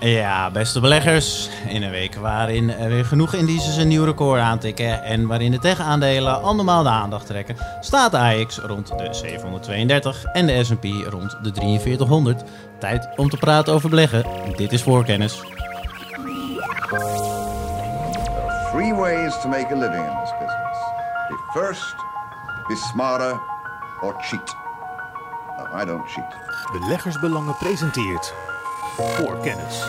Ja, beste beleggers. In een week waarin er weer genoeg indices een nieuw record aantikken en waarin de tech-aandelen andermaal de aandacht trekken, staat de AX rond de 732 en de S&P rond de 4300. Tijd om te praten over beleggen. Dit is voorkennis. There are three ways to make a living in this business. Be first, be smarter, or cheat. No, I don't cheat. Beleggersbelangen presenteert voor kennis.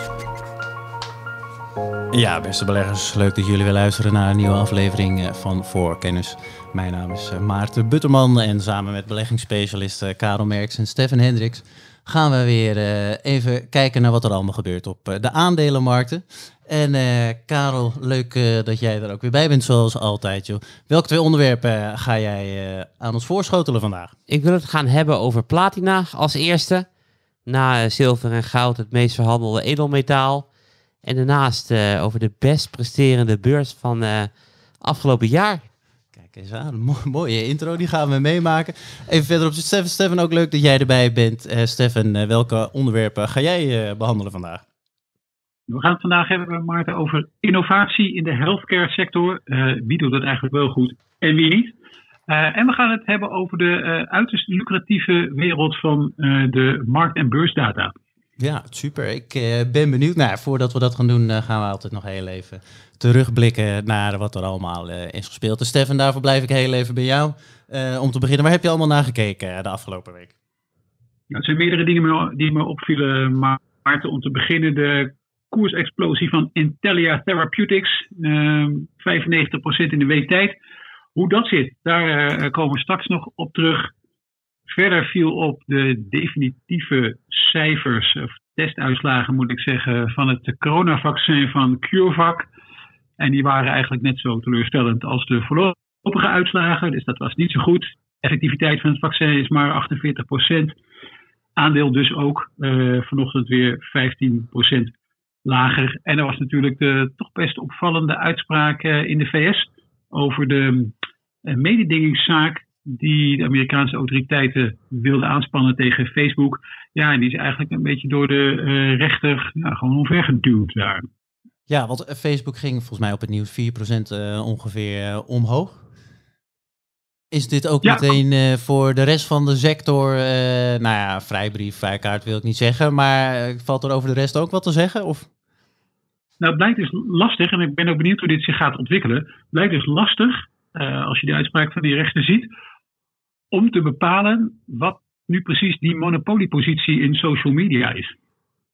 Ja, beste beleggers, leuk dat jullie weer luisteren naar een nieuwe aflevering eh, van Voorkennis. Mijn naam is eh, Maarten Butterman en samen met beleggingsspecialisten Karel Merks en Stefan Hendricks gaan we weer eh, even kijken naar wat er allemaal gebeurt op de aandelenmarkten. En Karel, leuk dat jij er ook weer bij bent zoals altijd. Joh. Welke twee onderwerpen ga jij aan ons voorschotelen vandaag? Ik wil het gaan hebben over platina als eerste. Na eh, zilver en goud het meest verhandelde edelmetaal. En daarnaast uh, over de best presterende beurs van uh, afgelopen jaar. Kijk eens aan, een mooie intro, die gaan we meemaken. Even verder op Stefan. Stefan, ook leuk dat jij erbij bent. Uh, Stefan, welke onderwerpen ga jij behandelen vandaag? We gaan het vandaag hebben, Maarten, over innovatie in de healthcare sector. wie doet dat eigenlijk wel goed en wie niet? Uh, en we gaan het hebben over de uh, uiterst lucratieve wereld van uh, de markt- en beursdata. Ja, super. Ik ben benieuwd. Nou, voordat we dat gaan doen, gaan we altijd nog heel even terugblikken naar wat er allemaal is gespeeld. Dus Stefan, daarvoor blijf ik heel even bij jou. om te beginnen, waar heb je allemaal naar gekeken de afgelopen week? Nou, er zijn meerdere dingen die me opvielen, Maarten. Om te beginnen de koersexplosie van Intellia Therapeutics. 95% in de week tijd. Hoe dat zit, daar uh, komen we straks nog op terug. Verder viel op de definitieve cijfers, of testuitslagen moet ik zeggen, van het coronavaccin van CureVac. En die waren eigenlijk net zo teleurstellend als de voorlopige uitslagen. Dus dat was niet zo goed. Effectiviteit van het vaccin is maar 48%. Aandeel dus ook uh, vanochtend weer 15% lager. En er was natuurlijk de toch best opvallende uitspraak uh, in de VS over de een mededingingszaak die de Amerikaanse autoriteiten wilden aanspannen tegen Facebook. Ja, en die is eigenlijk een beetje door de uh, rechter ja, gewoon omvergeduwd daar. Ja, want eh, Facebook ging volgens mij op het nieuws 4% uh, ongeveer uh, omhoog. Is dit ook ja. meteen voor de rest van de sector, nou ja, vrijbrief, vrijkaart wil ik niet zeggen, maar valt er over de rest ook wat te zeggen? Of? Nou, het blijkt dus lastig, en ik ben ook benieuwd hoe dit zich gaat ontwikkelen. Het blijkt dus lastig uh, als je de uitspraak van die rechter ziet, om te bepalen wat nu precies die monopoliepositie in social media is.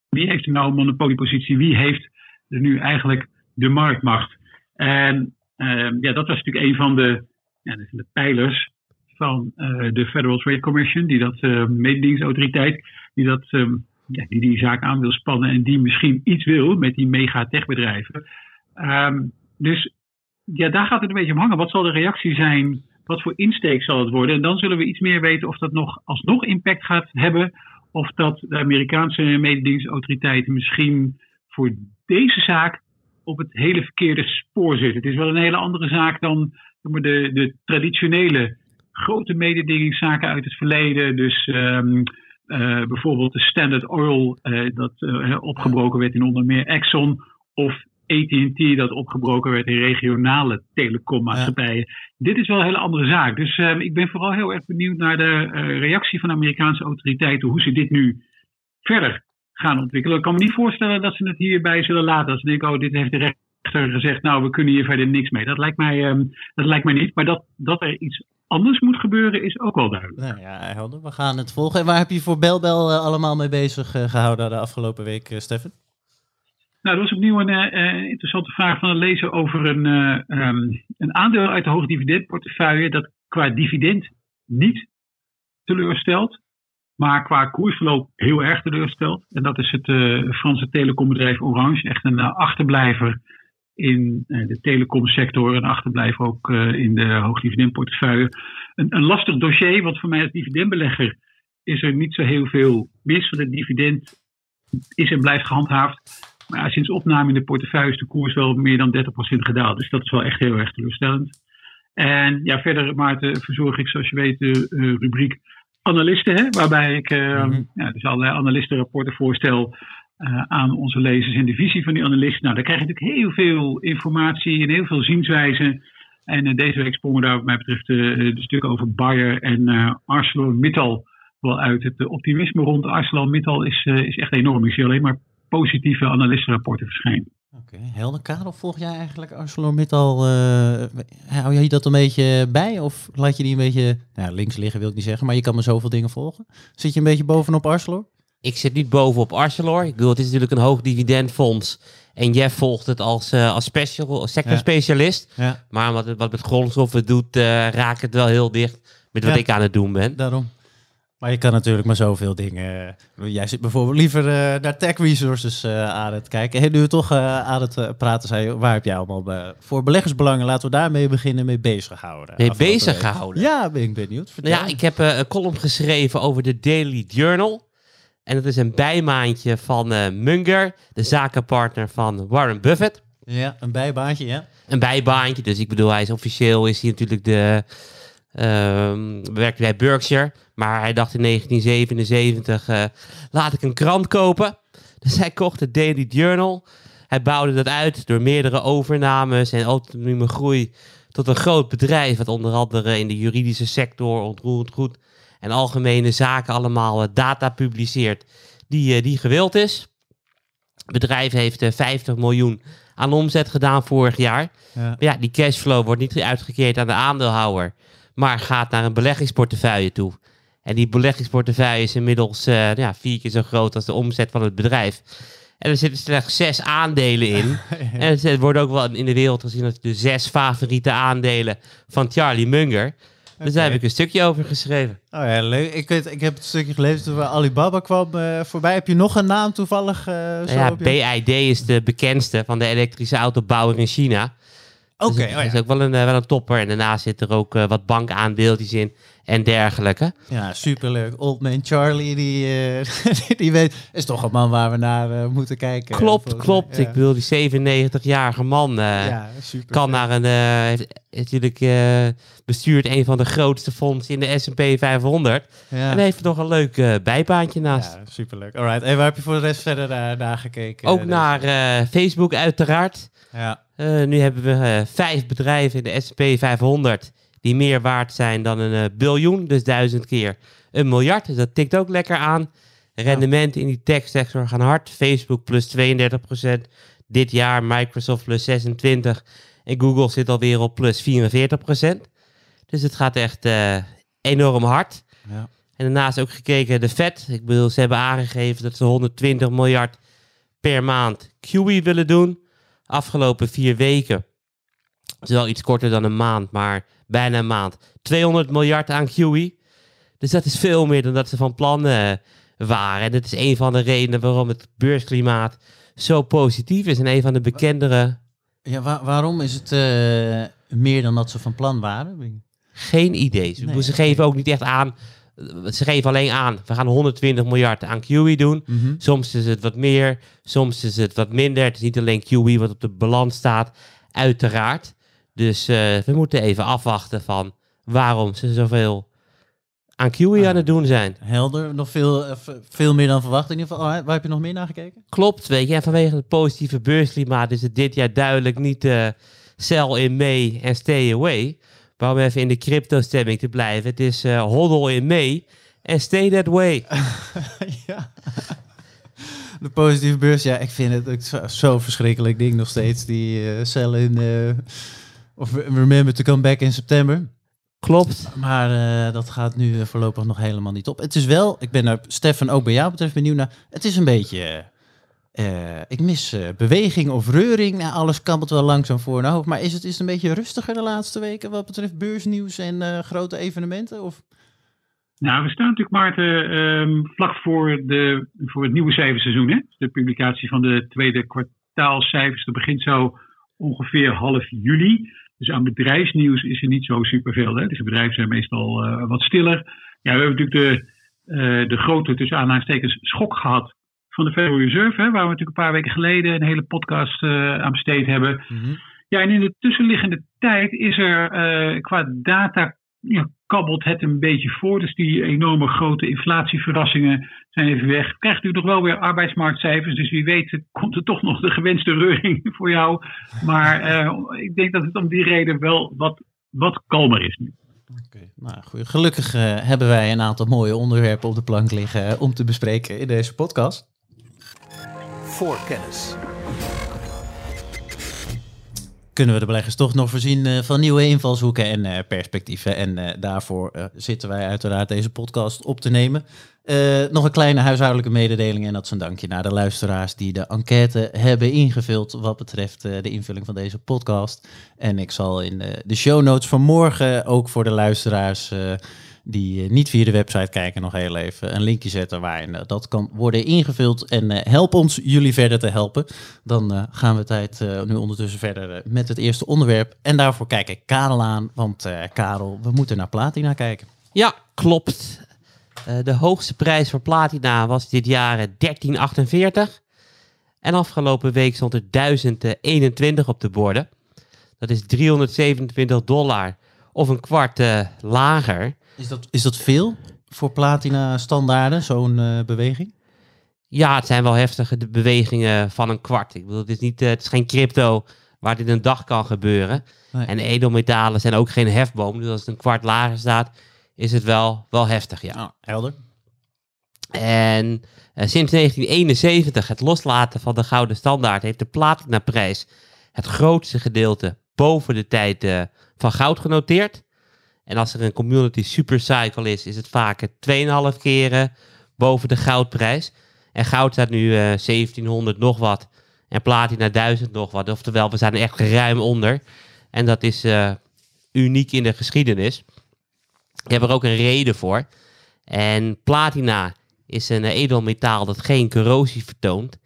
Wie heeft er nou een monopoliepositie? Wie heeft er nu eigenlijk de marktmacht? En uh, ja, dat was natuurlijk een van de, ja, de pijlers van uh, de Federal Trade Commission, die dat uh, mededingingsautoriteit, die dat ja, die die zaak aan wil spannen en die misschien iets wil met die mega techbedrijven. Um, dus ja, daar gaat het een beetje om hangen. Wat zal de reactie zijn? Wat voor insteek zal het worden? En dan zullen we iets meer weten of dat nog alsnog impact gaat hebben. Of dat de Amerikaanse mededingingsautoriteiten misschien voor deze zaak op het hele verkeerde spoor zitten. Het is wel een hele andere zaak dan de, de traditionele grote mededingingszaken uit het verleden. Dus um, uh, bijvoorbeeld de Standard Oil, uh, dat uh, opgebroken werd in onder meer Exxon. Of AT&T dat opgebroken werd in regionale telecommaatschappijen. Dit is wel een hele andere zaak. Dus uh, ik ben vooral heel erg benieuwd naar de reactie van de Amerikaanse autoriteiten, hoe ze dit nu verder gaan ontwikkelen. Ik kan me niet voorstellen dat ze het hierbij zullen laten. Als ze denken, oh, dit heeft de rechter gezegd, nou, we kunnen hier verder niks mee. Dat lijkt mij, um, dat lijkt mij niet. Maar dat, dat er iets anders moet gebeuren, is ook wel duidelijk. Nou ja, helder. We gaan het volgen. En waar heb je voor Belbel uh, allemaal mee bezig gehouden de afgelopen week, Stefan? Nou, dat was opnieuw een uh, interessante vraag van een lezer over een, uh, um, een aandeel uit de hoogdividendportefeuille dat qua dividend niet teleurstelt, maar qua koersverloop heel erg teleurstelt. En dat is het uh, Franse telecombedrijf Orange, echt een achterblijver in de telecomsector, een achterblijver ook in de hoogdividendportefeuille. Een, een lastig dossier, want voor mij als dividendbelegger is er niet zo heel veel mis, want het dividend is en blijft gehandhaafd. Maar sinds opname in de portefeuille is de koers wel meer dan 30% gedaald. Dus dat is wel echt heel erg teleurstellend. En ja, verder, Maarten, verzorg ik zoals je weet de uh, rubriek analisten. Hè, waarbij ik uh, mm-hmm. ja, dus allerlei analistenrapporten voorstel. Eh, aan onze lezers en de visie van die analist. Nou, daar krijg je natuurlijk heel veel informatie en heel veel zienswijzen. En eh, deze week sprongen daar wat mij betreft eh, de stukken over Bayer en ArcelorMittal wel uit. Het optimisme rond ArcelorMittal is, is echt enorm. Ik zie alleen maar positieve analistenrapporten verschijnen. Oké, okay. helder. Karel, volg jij eigenlijk ArcelorMittal? Uh, hou jij dat een beetje bij? Of laat je die een beetje nou, links liggen, wil ik niet zeggen, maar je kan maar zoveel dingen volgen. Zit je een beetje bovenop Arcelor? Ik zit niet bovenop Arcelor. Ik bedoel, het is natuurlijk een hoog dividendfonds. En Jeff volgt het als, uh, als special, sectorspecialist. Ja. Ja. Maar wat, wat met grondstoffen doet, uh, raakt het wel heel dicht met wat ja. ik aan het doen ben. Daarom. Maar je kan natuurlijk maar zoveel dingen. Jij zit bijvoorbeeld liever uh, naar tech resources aan het kijken. En nu we toch aan het praten zijn, waar heb jij allemaal voor beleggersbelangen? Laten we daarmee beginnen mee bezig houden. Mee bezig gehouden? Ja, ben ik benieuwd. Nou ja, ik heb een column geschreven over de Daily Journal. En dat is een bijmaandje van Munger, de zakenpartner van Warren Buffett. Ja, een bijbaantje, ja. Een bijbaantje, dus ik bedoel, hij is officieel is hij natuurlijk de Um, werkte bij Berkshire. Maar hij dacht in 1977, uh, laat ik een krant kopen. Dus hij kocht het Daily Journal. Hij bouwde dat uit door meerdere overnames en autonome groei tot een groot bedrijf. Dat onder andere in de juridische sector, ontroerend goed en algemene zaken allemaal uh, data publiceert die, uh, die gewild is. Het bedrijf heeft 50 miljoen aan omzet gedaan vorig jaar. Ja. Maar ja, die cashflow wordt niet uitgekeerd aan de aandeelhouder maar gaat naar een beleggingsportefeuille toe. En die beleggingsportefeuille is inmiddels uh, ja, vier keer zo groot als de omzet van het bedrijf. En er zitten slechts zes aandelen in. En het worden ook wel in de wereld gezien als de zes favoriete aandelen van Charlie Munger. Dus daar heb ik een stukje over geschreven. Oh ja, leuk. Ik, weet, ik heb het stukje gelezen toen Alibaba kwam uh, voorbij. Heb je nog een naam toevallig? Uh, zo ja, BID is de bekendste van de elektrische autobouwer in China. Oké, okay, dus dat oh, ja. is ook wel een, wel een topper. En daarnaast zit er ook wat bankaandeeltjes in en dergelijke. Ja, superleuk. Old Man Charlie, die, uh, die weet, is toch een man waar we naar uh, moeten kijken. Klopt, klopt. Ja. Ik bedoel, die 97-jarige man ja, kan naar een, heeft natuurlijk bestuurt een van de grootste fondsen in de S&P 500. En heeft nog een leuk bijbaantje naast. Ja, superleuk. Alright, en waar heb je voor de rest verder naar, naar gekeken? Ook naar Facebook uiteraard. Ja. Nu hebben we vijf bedrijven in de SP 500 die meer waard zijn dan een uh, biljoen, dus duizend keer een miljard. Dus dat tikt ook lekker aan. Rendementen in die techsector gaan hard. Facebook plus 32% dit jaar, Microsoft plus 26% en Google zit alweer op plus 44%. Dus het gaat echt enorm hard. Ja. En daarnaast ook gekeken de Fed. Ik bedoel, ze hebben aangegeven dat ze 120 miljard per maand QE willen doen afgelopen vier weken, is wel iets korter dan een maand, maar bijna een maand, 200 miljard aan QE. Dus dat is veel meer dan dat ze van plan uh, waren. En dat is een van de redenen waarom het beursklimaat zo positief is en een van de bekendere... Ja, wa waarom is het uh, meer dan dat ze van plan waren? Geen idee. Nee, ze geven ook niet echt aan ze geven alleen aan, we gaan 120 miljard aan QE doen. Mm -hmm. Soms is het wat meer, soms is het wat minder. Het is niet alleen QE wat op de balans staat, uiteraard. Dus uh, we moeten even afwachten van waarom ze zoveel aan QE ah, aan het doen zijn. Helder, nog veel, uh, veel meer dan verwacht in ieder geval. Oh, waar heb je nog meer naar gekeken? Klopt, weet je. En vanwege het positieve beursklimaat is het dit jaar duidelijk niet uh, sell in May en stay away. Maar om even in de crypto-stemming te blijven. Het is uh, hodl in May en stay that way. ja. De positieve beurs, ja, ik vind het zo'n zo verschrikkelijk ding nog steeds. Die uh, cel in, of remember to come back in september. Klopt. Maar uh, dat gaat nu voorlopig nog helemaal niet op. Het is wel, ik ben er, Stefan, ook bij jou betreft benieuwd naar. Het is een beetje uh, ik mis uh, beweging of reuring. Nou, alles kabbelt wel langzaam voor naar hoofd. Maar is het, is het een beetje rustiger de laatste weken wat betreft beursnieuws en uh, grote evenementen? Of? Nou, we staan natuurlijk, Maarten, um, vlak voor, de, voor het nieuwe cijferseizoen. Hè? De publicatie van de tweede kwartaalcijfers. Dat begint zo ongeveer half juli. Dus aan bedrijfsnieuws is er niet zo superveel. Hè? Dus de bedrijven zijn meestal wat stiller. Ja, we hebben natuurlijk de, de grote, tussen aanhalingstekens, schok gehad van de Federal Reserve, hè, waar we natuurlijk een paar weken geleden een hele podcast uh, aan besteed hebben. Mm -hmm. Ja, en in de tussenliggende tijd is er qua data ja, kabbelt het een beetje voor. Dus die enorme grote inflatieverrassingen zijn even weg. Krijgt u nog wel weer arbeidsmarktcijfers. Dus wie weet komt er toch nog de gewenste reuring voor jou. Maar uh, ik denk dat het om die reden wel wat, wat kalmer is nu. Okay. Nou, goed. Gelukkig uh, hebben wij een aantal mooie onderwerpen op de plank liggen om te bespreken in deze podcast. Voor kennis kunnen we de beleggers toch nog voorzien uh, van nieuwe invalshoeken en uh, perspectieven. En uh, daarvoor zitten wij uiteraard deze podcast op te nemen. nog een kleine huishoudelijke mededeling en dat is een dankje naar de luisteraars die de enquête hebben ingevuld wat betreft de invulling van deze podcast. En ik zal in de show notes van morgen ook voor de luisteraars die niet via de website kijken, nog heel even een linkje zetten waarin dat kan worden ingevuld. En help ons jullie verder te helpen. Dan gaan we tijd nu ondertussen verder met het eerste onderwerp. En daarvoor kijk ik Karel aan, want Karel, we moeten naar Platina kijken. Ja, klopt. de hoogste prijs voor Platina was dit jaar 1348. En afgelopen week stond er 1021 op de borden. Dat is 327 dollar of een kwart lager. Is dat, is dat veel voor platina standaarden, zo'n uh, beweging? Ja, het zijn wel heftige de bewegingen van een kwart. Ik bedoel, het is, niet, uh, het is geen crypto waar dit een dag kan gebeuren. Nee. En edelmetalen zijn ook geen hefboom. Dus als het een kwart lager staat, is het wel, wel heftig, ja. Oh, helder. En uh, sinds 1971, het loslaten van de gouden standaard, heeft de platinaprijs het grootste gedeelte boven de tijd uh, van goud genoteerd. En als er een community supercycle is, is het vaak 2,5 keren boven de goudprijs. En goud staat nu uh, 1700 nog wat. En platina 1000 nog wat. Oftewel, we zijn er echt ruim onder. En dat is uh, uniek in de geschiedenis. Ik heb er ook een reden voor. En platina is een edelmetaal dat geen corrosie vertoont.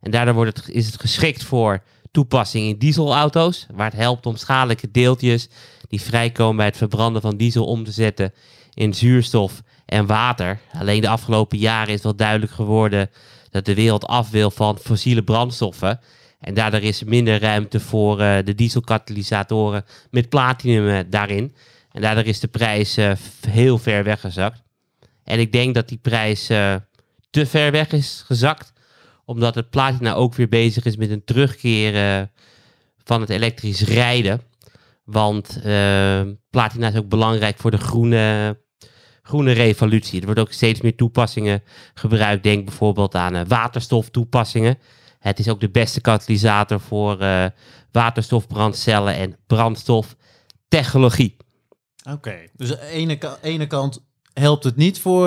En daardoor wordt het, is het geschikt voor toepassing in dieselauto's, waar het helpt om schadelijke deeltjes die vrijkomen bij het verbranden van diesel om te zetten in zuurstof en water. Alleen de afgelopen jaren is wel duidelijk geworden dat de wereld af wil van fossiele brandstoffen. En daardoor is er minder ruimte voor uh, de dieselkatalysatoren met platinum uh, daarin. En daardoor is de prijs uh, heel ver weggezakt. En ik denk dat die prijs te ver weg is gezakt omdat het platina ook weer bezig is met een terugkeer van het elektrisch rijden. Want uh, platina is ook belangrijk voor de groene, groene revolutie. Er worden ook steeds meer toepassingen gebruikt. Denk bijvoorbeeld aan uh, waterstoftoepassingen. Het is ook de beste katalysator voor uh, waterstofbrandcellen en brandstoftechnologie. Oké, dus aan de ene, ene kant helpt het niet voor,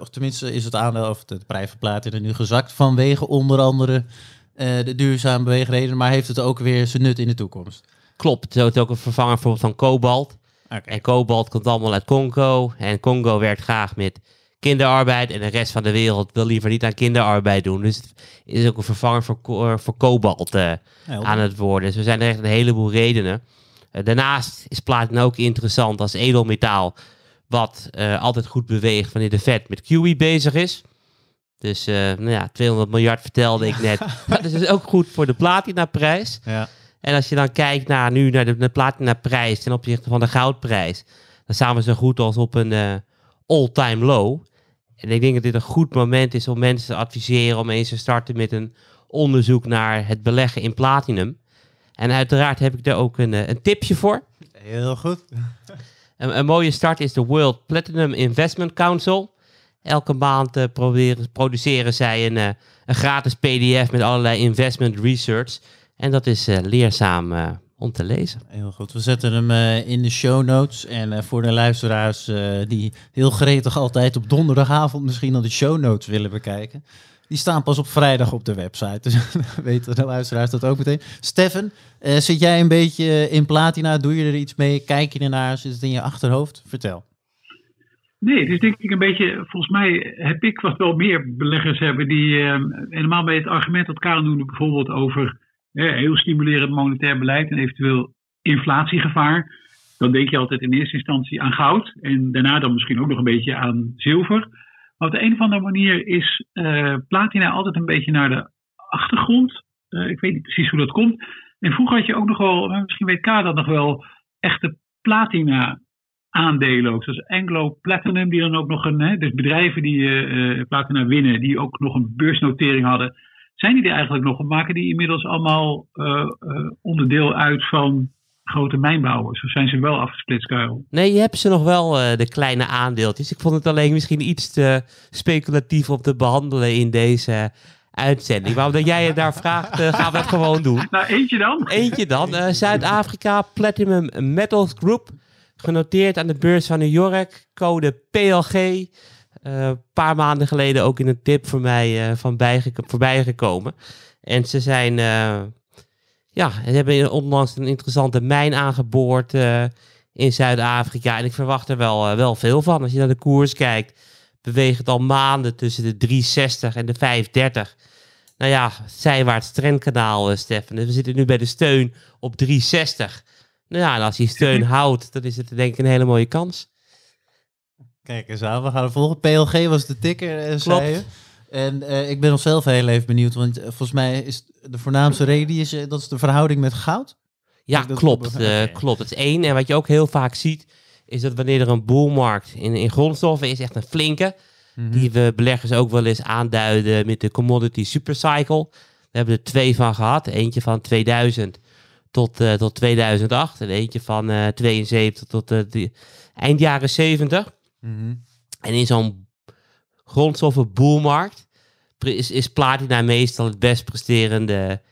of tenminste is het aandeel of de prijs van platina nu gezakt vanwege onder andere de duurzame beweegredenen, maar heeft het ook weer zijn nut in de toekomst? Klopt, het is ook een vervanger voor van kobalt. Okay. En kobalt komt allemaal uit Congo. En Congo werkt graag met kinderarbeid. En de rest van de wereld wil liever niet aan kinderarbeid doen. Dus het is ook een vervanger voor, voor kobalt uh, aan het worden. Dus er zijn er echt een heleboel redenen. Uh, daarnaast is platina ook interessant als edelmetaal wat uh, altijd goed beweegt wanneer de vet met QE bezig is. Dus nou ja, 200 miljard vertelde ik net. dat is dus ook goed voor de platinaprijs. Ja. En als je dan kijkt naar nu naar de, de platinaprijs ten opzichte van de goudprijs, dan staan we zo goed als op een uh, all-time low. En ik denk dat dit een goed moment is om mensen te adviseren om eens te starten met een onderzoek naar het beleggen in platinum. En uiteraard heb ik daar ook een, een tipje voor. Heel goed. Een, een, mooie start is de World Platinum Investment Council. Elke maand uh, proberen, produceren zij een, uh, een gratis PDF met allerlei investment research. En dat is uh, leerzaam om te lezen. Heel goed. We zetten hem in de show notes. En voor de luisteraars die heel gretig altijd op donderdagavond misschien al de show notes willen bekijken. Die staan pas op vrijdag op de website. Dus weten de luisteraars dat ook meteen. Steffen, uh, zit jij een beetje in platina? Doe je er iets mee? Kijk je ernaar? Zit het in je achterhoofd? Vertel. Nee, het is denk ik een beetje, volgens mij heb ik wat wel meer beleggers hebben die uh, helemaal bij het argument dat Karen noemde bijvoorbeeld over uh, heel stimulerend monetair beleid en eventueel inflatiegevaar. Dan denk je altijd in eerste instantie aan goud en daarna dan misschien ook nog een beetje aan zilver. Maar op de een of andere manier is uh, platina altijd een beetje naar de achtergrond. Uh, ik weet niet precies hoe dat komt. En vroeger had je ook nog wel, misschien weet K dat nog wel, echte platina aandelen. Zoals Anglo Platinum, die dan ook nog een, hè, dus bedrijven die platina winnen, die ook nog een beursnotering hadden. Zijn die er eigenlijk nog? Maken die inmiddels allemaal uh, onderdeel uit van grote mijnbouwers? Of zijn ze wel afgesplitst, Karel? Nee, je hebt ze nog wel de kleine aandeeltjes. Ik vond het alleen misschien iets te speculatief om te behandelen in deze uitzending. Maar omdat jij je daar vraagt, gaan we het gewoon doen. Nou, eentje dan. Eentje dan. Zuid-Afrika Platinum Metals Group genoteerd aan de beurs van New York. Code PLG. Een uh, paar maanden geleden ook in een tip voor mij uh, van voorbij gekomen. En ze zijn, uh, ja, ze hebben onlangs een interessante mijn aangeboord in Zuid-Afrika. En ik verwacht er wel, wel veel van. Als je naar de koers kijkt, beweegt het al maanden tussen de 360 en de 530. Nou ja, zijwaarts trendkanaal, Stefan. Dus we zitten nu bij de steun op 360. Nou ja, en als hij steun houdt, dan is het denk ik een hele mooie kans. Kijk eens aan, we gaan de volgende. PLG was de ticker, uh, zei je. En uh, ik ben nog zelf heel even benieuwd, want uh, volgens mij is de voornaamste reden is, dat is de verhouding met goud. Ja, klopt. klopt. Het is één. En wat je ook heel vaak ziet, is dat wanneer er een boelmarkt in, in grondstoffen is, echt een flinke, mm -hmm. die we beleggers ook wel eens aanduiden met de commodity supercycle. We hebben er twee van gehad. Eentje van 2000 tot, tot 2008. En eentje van uh, 72 tot eind jaren 70. Mm -hmm. En in zo'n grondstoffenboelmarkt is, is platina meestal het best presterende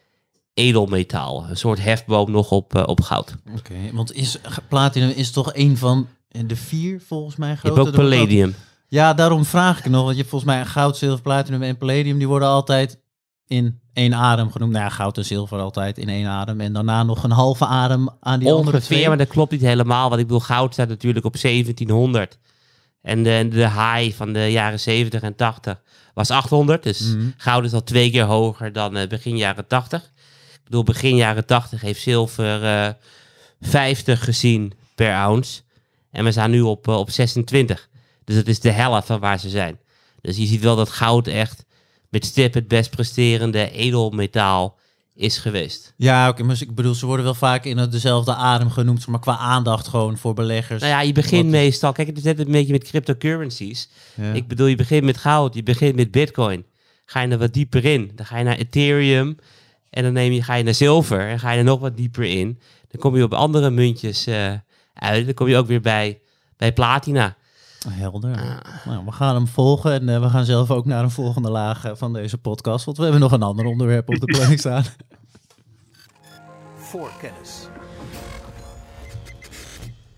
edelmetaal. Een soort hefboom nog op, uh, op goud. Oké, okay, want is, platinum is toch een van de vier volgens mij grote... Je hebt ook palladium. Ja, daarom vraag ik nog. Want je hebt volgens mij goud, zilver, platinum en palladium. Die worden altijd in één adem genoemd. Nou ja, goud en zilver altijd in één adem. En daarna nog een halve adem aan die Ongeveer, andere twee. maar dat klopt niet helemaal. Want ik bedoel, goud staat natuurlijk op 1700. En de, de high van de jaren 70 en 80 was 800. Dus Mhm. goud is al twee keer hoger dan eh, begin jaren 80. Ik bedoel, begin jaren 80 heeft zilver eh 50 gezien per ounce. En we staan nu op, eh, op 26. Dus dat is de helft van waar ze zijn. Dus je ziet wel dat goud echt met stip het best presterende edelmetaal is geweest. Ja, oké, maar ik bedoel, ze worden wel vaak in het- dezelfde adem genoemd, maar qua aandacht gewoon voor beleggers. Nou ja, je begint Wat- meestal... Kijk, het is net een beetje met cryptocurrencies. Ja. Ik bedoel, je begint met goud, je begint met bitcoin. Ga je er wat dieper in. Dan ga je naar Ethereum en dan neem je, ga je naar zilver en ga je er nog wat dieper in. Dan kom je op andere muntjes eh, uit. Dan kom je ook weer bij, bij platina. Helder. Nou, we gaan hem volgen en eh, we gaan zelf ook naar een volgende laag eh, van deze podcast, want we hebben nog een ander onderwerp op de planning staan. Voorkennis.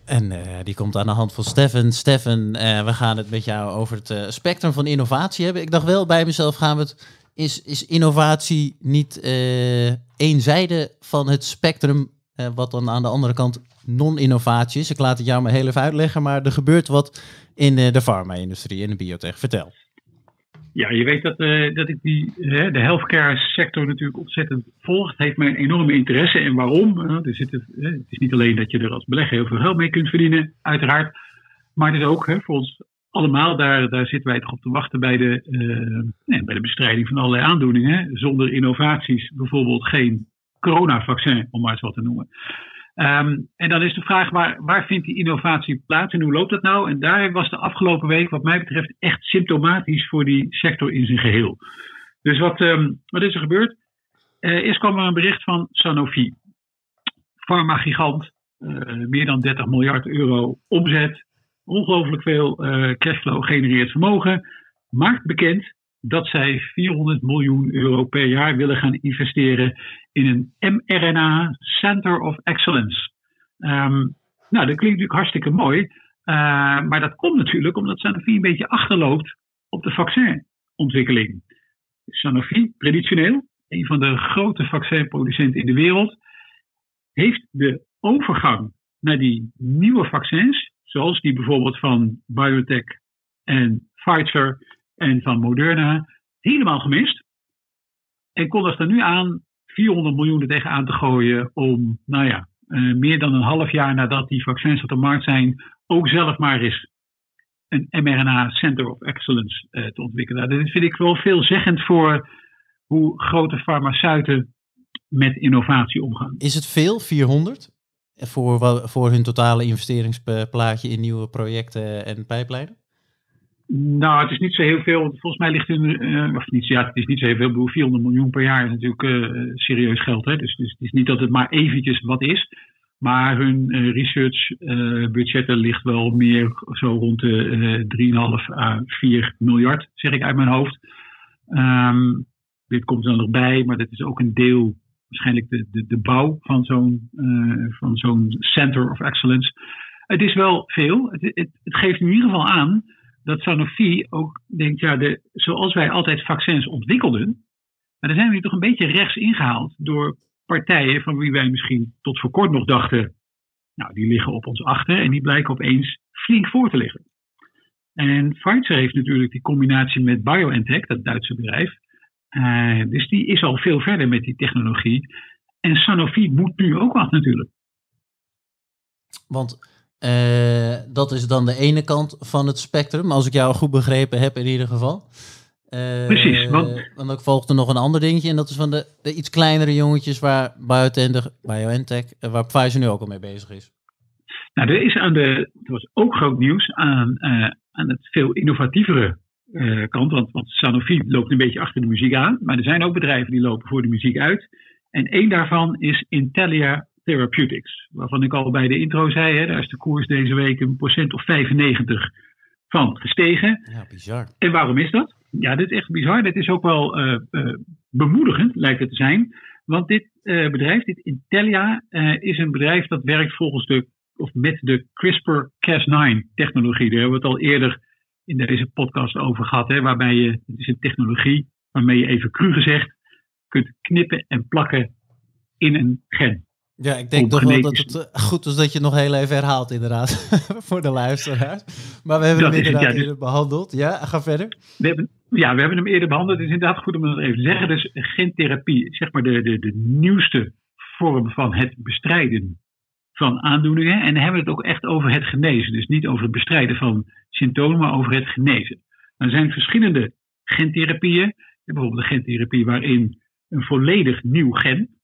En eh, die komt aan de hand van Steffen. Steffen, eh, we gaan het met jou over het spectrum van innovatie hebben. Ik dacht wel bij mezelf, gaan we het, is, is innovatie niet eh één zijde van het spectrum, eh, wat dan aan de andere kant non-innovatie is? Ik laat het jou maar heel even uitleggen, maar er gebeurt wat in eh, de farma-industrie en de biotech. Vertel. Ja, je weet dat, eh, dat ik die, de healthcare sector natuurlijk ontzettend volg. Het heeft mij een enorme interesse. En waarom? Er zit het, het is niet alleen dat je er als belegger heel veel geld mee kunt verdienen, uiteraard. Maar het is ook voor ons allemaal, daar, daar zitten wij toch op te wachten bij de, bij de bestrijding van allerlei aandoeningen. Zonder innovaties, bijvoorbeeld geen coronavaccin, om maar eens wat te noemen. Ehm, en dan is de vraag, waar, waar vindt die innovatie plaats en hoe loopt dat nou? En daar was de afgelopen week, wat mij betreft, echt symptomatisch voor die sector in zijn geheel. Dus wat, ehm, wat is er gebeurd? Eh, eerst kwam er een bericht van Sanofi. Pharmagigant, eh meer dan 30 miljard euro omzet. Ongelooflijk veel eh, cashflow genereert vermogen. Maakt bekend dat zij 400 miljoen euro per jaar willen gaan investeren in een mRNA Center of Excellence. Ehm, nou, dat klinkt natuurlijk hartstikke mooi. eh, maar dat komt natuurlijk omdat Sanofi een beetje achterloopt op de vaccinontwikkeling. Sanofi, traditioneel, een van de grote vaccinproducenten in de wereld, heeft de overgang naar die nieuwe vaccins, zoals die bijvoorbeeld van BioNTech en Pfizer en van Moderna, helemaal gemist. En kondigt er nu aan 400 miljoen tegenaan te gooien om, nou ja, eh, meer dan een half jaar nadat die vaccins op de markt zijn, ook zelf maar eens een mRNA Center of Excellence eh, te ontwikkelen. Nou, Dat vind ik wel veelzeggend voor hoe grote farmaceuten met innovatie omgaan. Is het veel, 400? voor, voor hun totale investeringsplaatje in nieuwe projecten en pijplijnen? Nou, het is niet zo heel veel. Volgens mij ligt hun, eh, niet, ja, het is niet zo heel veel. Ik bedoel, 400 miljoen per jaar is natuurlijk eh, serieus geld. Hè? Dus, dus het is niet dat het maar eventjes wat is. Maar hun research eh, budgetten ligt wel meer zo rond de eh 3,5 à 4 miljard, zeg ik uit mijn hoofd. Ehm, dit komt er nog bij, maar dat is ook een deel, waarschijnlijk de, de, de bouw van zo'n van zo'n Center of Excellence. Het is wel veel. Het, het, het geeft in ieder geval aan dat Sanofi ook denkt, ja, de, zoals wij altijd vaccins ontwikkelden, maar dan zijn we toch een beetje rechts ingehaald door partijen van wie wij misschien tot voor kort nog dachten, nou, die liggen op ons achter en die blijken opeens flink voor te liggen. En Pfizer heeft natuurlijk die combinatie met BioNTech, dat Duitse bedrijf. Uh, dus die is al veel verder met die technologie. En Sanofi moet nu ook wat natuurlijk. Want uh, dat is dan de ene kant van het spectrum, als ik jou goed begrepen heb in ieder geval. Uh, Precies. Want, want er nog een ander dingetje en dat is van de, de iets kleinere jongetjes waar BioNTech, waar Pfizer nu ook al mee bezig is. Nou, er is aan de, er was ook groot nieuws aan, uh, aan het veel innovatievere kant, want, want Sanofi loopt een beetje achter de muziek aan, maar er zijn ook bedrijven die lopen voor de muziek uit. En één daarvan is Intellia Therapeutics, waarvan ik al bij de intro zei, hè, daar is de koers deze week een procent of 95 van gestegen. Ja, bizar. En waarom is dat? Ja, dit is echt bizar. Dit is ook wel uh, uh, bemoedigend, lijkt het te zijn. Want dit uh, bedrijf, dit Intellia, is een bedrijf dat werkt volgens de, of met de CRISPR-Cas9 technologie. Daar hebben we het al eerder in deze podcast over gehad. Hè, waarbij je, het is een technologie waarmee je even cru gezegd kunt knippen en plakken in een gen. Ja, ik denk toch wel dat het goed is dat je het nog heel even herhaalt, inderdaad, voor de luisteraars. Maar we hebben Dat hem het, inderdaad dus- eerder behandeld. Ja, ga verder. We hebben, ja, we hebben hem eerder behandeld. Het is inderdaad goed om dat even te zeggen. Dus gentherapie, zeg maar de, de, de nieuwste vorm van het bestrijden van aandoeningen. En dan hebben we het ook echt over het genezen. Dus niet over het bestrijden van symptomen, maar over het genezen. Er zijn verschillende gentherapieën. Bijvoorbeeld de gentherapie waarin een volledig nieuw gen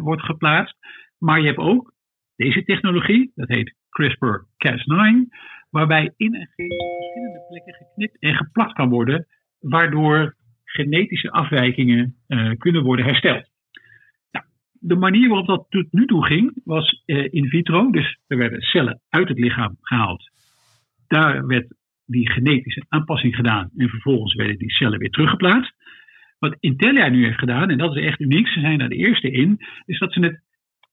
wordt geplaatst. Maar je hebt ook deze technologie, dat heet CRISPR-Cas9, waarbij in een gen op verschillende plekken geknipt en geplakt kan worden, waardoor genetische afwijkingen uh, kunnen worden hersteld. Nou, de manier waarop dat tot nu toe ging, was uh, in vitro, dus er werden cellen uit het lichaam gehaald. Daar werd die genetische aanpassing gedaan en vervolgens werden die cellen weer teruggeplaatst. Wat Intellia nu heeft gedaan, en dat is echt uniek, ze zijn daar de eerste in, is dat ze het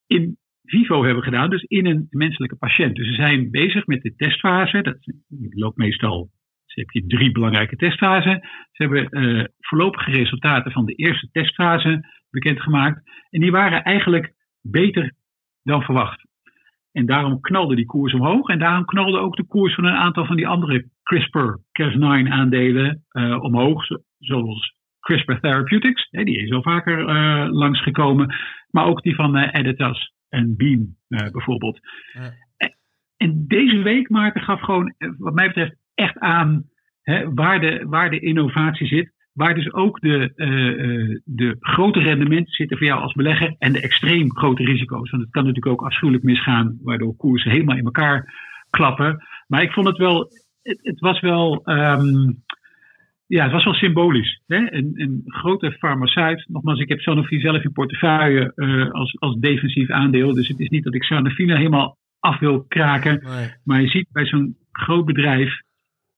in vivo hebben gedaan, dus in een menselijke patiënt. Dus ze zijn bezig met de testfase. Dat loopt meestal, dus heb je drie belangrijke testfasen. Ze hebben uh, voorlopige resultaten van de eerste testfase bekendgemaakt. En die waren eigenlijk beter dan verwacht. En daarom knalde die koers omhoog. En daarom knalde ook de koers van een aantal van die andere CRISPR-Cas9 aandelen uh, omhoog. Zoals CRISPR Therapeutics, die is al vaker uh, langsgekomen. Maar ook die van uh, Editas en Beam uh, bijvoorbeeld. Ja. En, deze week, Maarten, gaf gewoon, wat mij betreft, echt aan hè, waar, de, waar de innovatie zit. Waar dus ook de, de grote rendementen zitten voor jou als belegger en de extreem grote risico's. Want het kan natuurlijk ook afschuwelijk misgaan, waardoor koersen helemaal in elkaar klappen. Maar ik vond het wel, het, het was wel. Um, ja, het was wel symbolisch. Hè? Een, een grote farmaceut. Nogmaals, ik heb Sanofi zelf in portefeuille uh, als, als defensief aandeel. Dus het is niet dat ik Sanofi nou helemaal af wil kraken. Nee. Maar je ziet bij zo'n groot bedrijf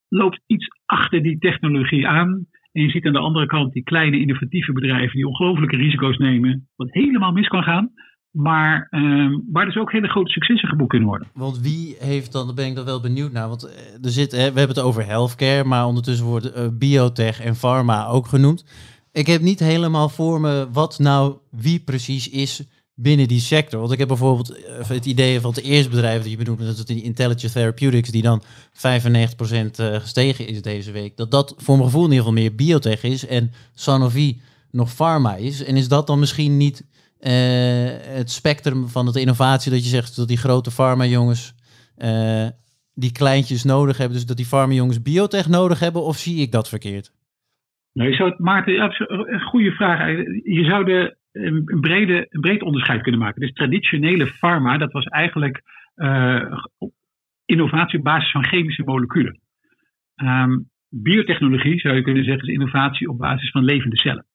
loopt iets achter die technologie aan. En je ziet aan de andere kant die kleine innovatieve bedrijven die ongelooflijke risico's nemen. Wat helemaal mis kan gaan. Maar um, waar dus ook hele grote successen geboekt kunnen worden. Want wie heeft dan, daar ben ik dan wel benieuwd naar. Want er zit, hè, we hebben het over healthcare, maar ondertussen wordt uh, biotech en pharma ook genoemd. Ik heb niet helemaal voor me wat nou wie precies is binnen die sector. Want ik heb bijvoorbeeld uh, het idee van het eerste bedrijf dat je benoemt, dat is die Intelligent Therapeutics, die dan 95% uh, gestegen is deze week. Dat dat voor mijn gevoel in ieder geval meer biotech is en Sanofi nog pharma is. En is dat dan misschien niet uh, het spectrum van het innovatie dat je zegt dat die grote farma-jongens uh, die kleintjes nodig hebben, dus dat die farma-jongens biotech nodig hebben, of zie ik dat verkeerd? Nee, zou het, Maarten, een goede vraag. Je zou de, een, brede, breed onderscheid kunnen maken. Dus traditionele pharma, dat was eigenlijk uh, innovatie op basis van chemische moleculen. Um, biotechnologie, zou je kunnen zeggen, is innovatie op basis van levende cellen.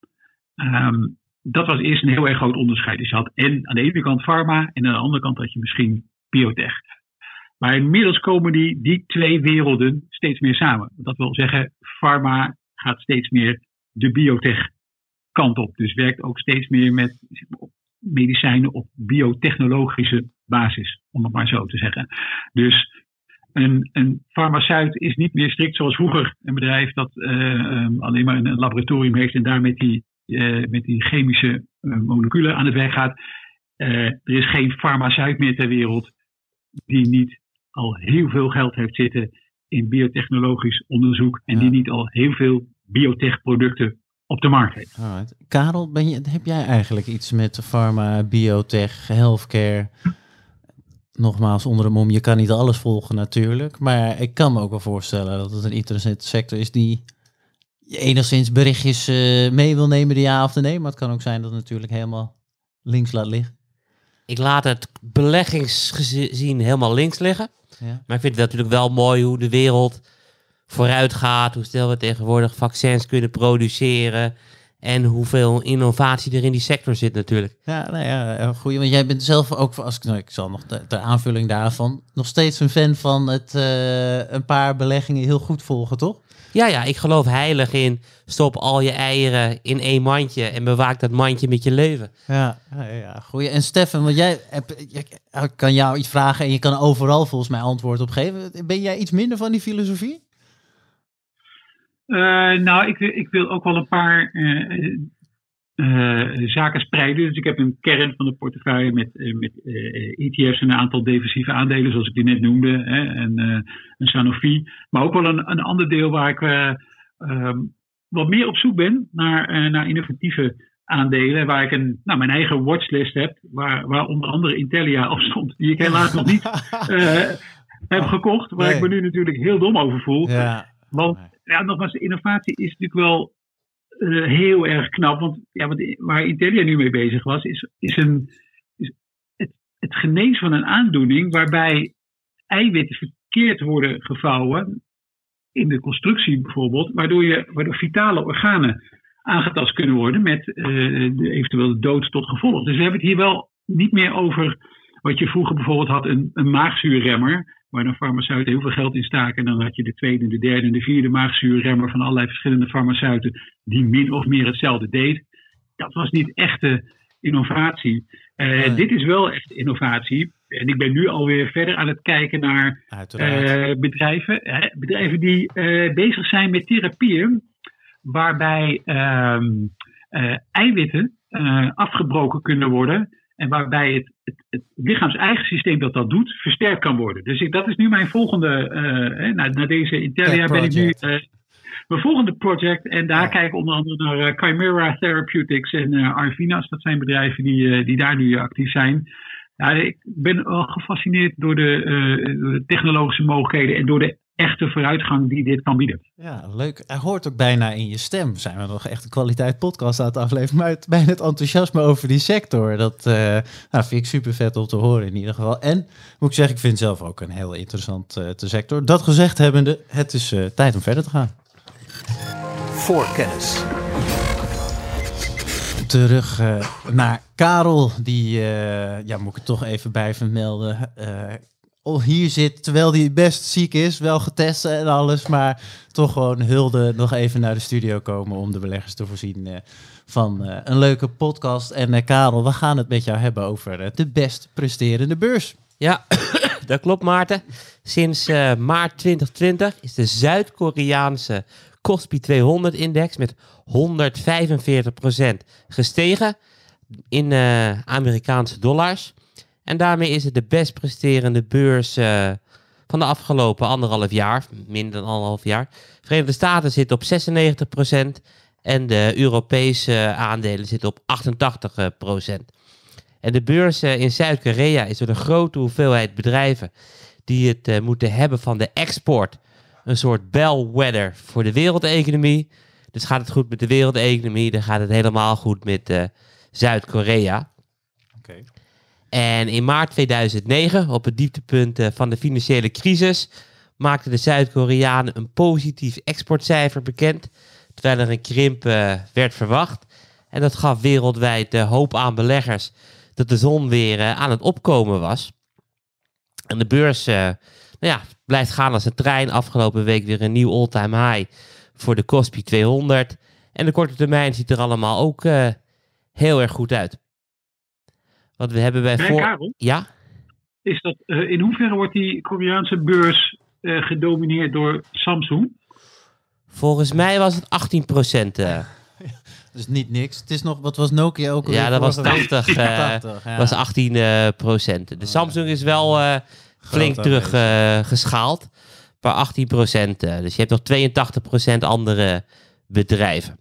Um, dat was eerst een heel erg groot onderscheid. Dus je had en aan de ene kant pharma en aan de andere kant had je misschien biotech. Maar inmiddels komen die, die twee werelden steeds meer samen. Dat wil zeggen, pharma gaat steeds meer de biotech kant op. Dus werkt ook steeds meer met medicijnen op biotechnologische basis, om het maar zo te zeggen. Dus een, een farmaceut is niet meer strikt zoals vroeger een bedrijf dat uh, alleen maar een laboratorium heeft en daar met die, uh, met die chemische uh, moleculen aan het werk gaat. er is geen farmaceut meer ter wereld die niet al heel veel geld heeft zitten in biotechnologisch onderzoek en die niet al heel veel biotech-producten op de markt heeft. Alright. Karel, ben je, heb jij eigenlijk iets met pharma, biotech, healthcare? Nogmaals, onder de mom, je kan niet alles volgen natuurlijk. Maar ik kan me ook wel voorstellen dat het een interessante sector is die je enigszins berichtjes uh, mee wil nemen de ja of de nee. Maar het kan ook zijn dat het natuurlijk helemaal links laat liggen. Ik laat het beleggingsgezien helemaal links liggen. Ja. Maar ik vind het natuurlijk wel mooi hoe de wereld vooruit gaat. Hoe snel we tegenwoordig vaccins kunnen produceren. En hoeveel innovatie er in die sector zit natuurlijk. Ja, nou ja, goed. Want jij bent zelf ook, als ik, nou, ik zal nog ter aanvulling daarvan, nog steeds een fan van het uh, een paar beleggingen heel goed volgen, toch? Ja, ja, ik geloof heilig in. Stop al je eieren in één mandje en bewaak dat mandje met je leven. Ja, ja, ja goeie. En Stefan, want jij hebt, ik kan jou iets vragen en je kan overal volgens mij antwoord op geven. Ben jij iets minder van die filosofie? Uh, nou, ik, ik, wil ook wel een paar uh, uh, zaken spreiden. Dus ik heb een kern van de portefeuille met, met ETF's en een aantal defensieve aandelen, zoals ik die net noemde, hè, en een Sanofi. Maar ook wel een, een ander deel waar ik um, wat meer op zoek ben naar, naar innovatieve aandelen. Waar ik een, nou, mijn eigen watchlist heb, waar, waar onder andere Intellia op stond, die ik helaas nog niet heb gekocht. Waar ik me nu natuurlijk heel dom over voel. Ja. Want ja, nogmaals, innovatie is natuurlijk wel uh, heel erg knap. Want ja, wat, waar Intelia nu mee bezig was, is, is, een, is het, het genezen van een aandoening waarbij eiwitten verkeerd worden gevouwen. In de constructie bijvoorbeeld, waardoor, je, waardoor vitale organen aangetast kunnen worden met uh, de, eventueel de dood tot gevolg. Dus we hebben het hier wel niet meer over wat je vroeger bijvoorbeeld had, een, een maagzuurremmer waar een farmaceuten heel veel geld in staken. En dan had je de tweede, de derde en de vierde maagzuurremmer van allerlei verschillende farmaceuten die min of meer hetzelfde deed. Dat was niet echte innovatie. Uh, Dit is wel echt innovatie. En ik ben nu alweer verder aan het kijken naar uh, bedrijven, hè, bedrijven die uh, bezig zijn met therapieën waarbij ehm, eiwitten afgebroken kunnen worden en waarbij het, het, het lichaams eigen systeem dat dat doet, versterkt kan worden. Dus ik, dat is nu mijn volgende, uh, na, na, deze Intelia ben ik nu uh, mijn volgende project. En daar ja. kijk ik onder andere naar uh, Chimera Therapeutics en Arvinas. Dat zijn bedrijven die, die daar nu actief zijn. Ja, ik ben wel gefascineerd door de, door de technologische mogelijkheden en door de echte vooruitgang die dit kan bieden. Ja, leuk. Hij hoort ook bijna in je stem. Zijn we nog echt een kwaliteit podcast aan het afleveren. Maar het, bijna het enthousiasme over die sector. Dat uh, nou, vind ik super vet om te horen in ieder geval. En moet ik zeggen, ik vind het zelf ook een heel interessant uh, sector. Dat gezegd hebbende, het is uh, tijd om verder te gaan. Voor kennis. Terug naar Karel, die, ja, moet ik het toch even bij vermelden hier zit, terwijl hij best ziek is, wel getest en alles, maar toch gewoon hulde nog even naar de studio komen om de beleggers te voorzien uh, van uh, een leuke podcast. En uh, Karel, we gaan het met jou hebben over de best presterende beurs. Ja, dat klopt Maarten. Sinds maart 2020 is de Zuid-Koreaanse Kospi 200-index met 145% gestegen in Amerikaanse dollars. En daarmee is het de best presterende beurs uh, van de afgelopen anderhalf jaar, minder dan anderhalf jaar. De Verenigde Staten zit op 96% en de Europese aandelen zitten op 88%. En de beurs uh, in Zuid-Korea is door een grote hoeveelheid bedrijven die het uh, moeten hebben van de export. Een soort bellwether voor de wereldeconomie. Dus gaat het goed met de wereldeconomie, dan gaat het helemaal goed met Zuid-Korea. Oké. En in maart 2009, op het dieptepunt eh, van de financiële crisis, maakten de Zuid-Koreanen een positief exportcijfer bekend, terwijl er een krimp eh, werd verwacht. En dat gaf wereldwijd eh, hoop aan beleggers dat de zon weer eh, aan het opkomen was. En de beurs nou ja, blijft gaan als een trein. Afgelopen week weer een nieuw all-time high voor de Kospi 200. En de korte termijn ziet er allemaal ook heel erg goed uit. Want we hebben bij voor... Karel, Ja? is dat, eh, in hoeverre wordt die Koreaanse beurs eh, gedomineerd door Samsung? Volgens mij was het 18 procent. Dus niet niks. Het is nog, wat was Nokia ook ja, dat was vorige week? 80. eh 80, ja. was 18 eh, procent. De Samsung is wel eh, flink terug eh, geschaald. Maar 18 procent. eh, dus je hebt nog 82 procent andere bedrijven.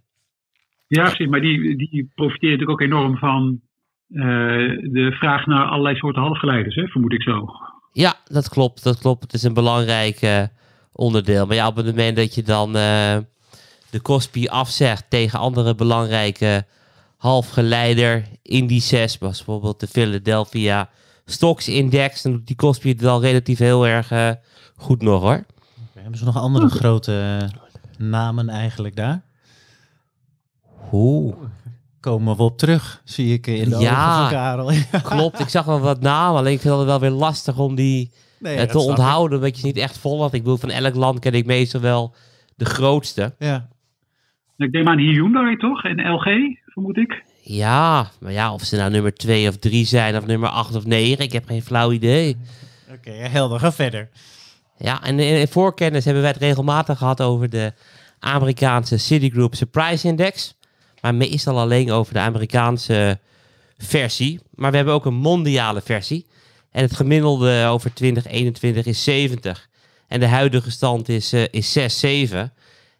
Ja, precies, maar die, die profiteren natuurlijk ook enorm van eh, de vraag naar allerlei soorten halfgeleiders, hè, vermoed ik zo. Ja, dat klopt. Dat klopt. Het is een belangrijk eh, onderdeel. Maar ja, op het moment dat je dan eh, de Kospi afzegt tegen andere belangrijke halfgeleider indices, zoals bijvoorbeeld de Philadelphia Stocks Index, dan doet die Kospi het wel relatief heel erg eh, goed nog hoor. Hebben ze nog andere grote eh, namen eigenlijk daar? Oeh. Komen we op terug, zie ik in de Ja. ogen van Karel. Ja. Klopt, ik zag wel wat namen, alleen ik vind het wel weer lastig om die Nee, eh, te onthouden, omdat je ze niet echt volgt. Ik bedoel, van elk land ken ik meestal wel de grootste. Ja. Ik denk aan Hyundai toch? En LG, vermoed ik. Ja, maar ja, of ze nou nummer 2 of 3 zijn, of nummer 8 of 9, ik heb geen flauw idee. Oké, helder. Ga verder. Ja, en in, in voorkennis hebben wij het regelmatig gehad over de Amerikaanse Citigroup Surprise Index. Maar meestal alleen over de Amerikaanse versie. Maar we hebben ook een mondiale versie. En het gemiddelde over 2021 is 70. En de huidige stand is, eh, is 6, 7.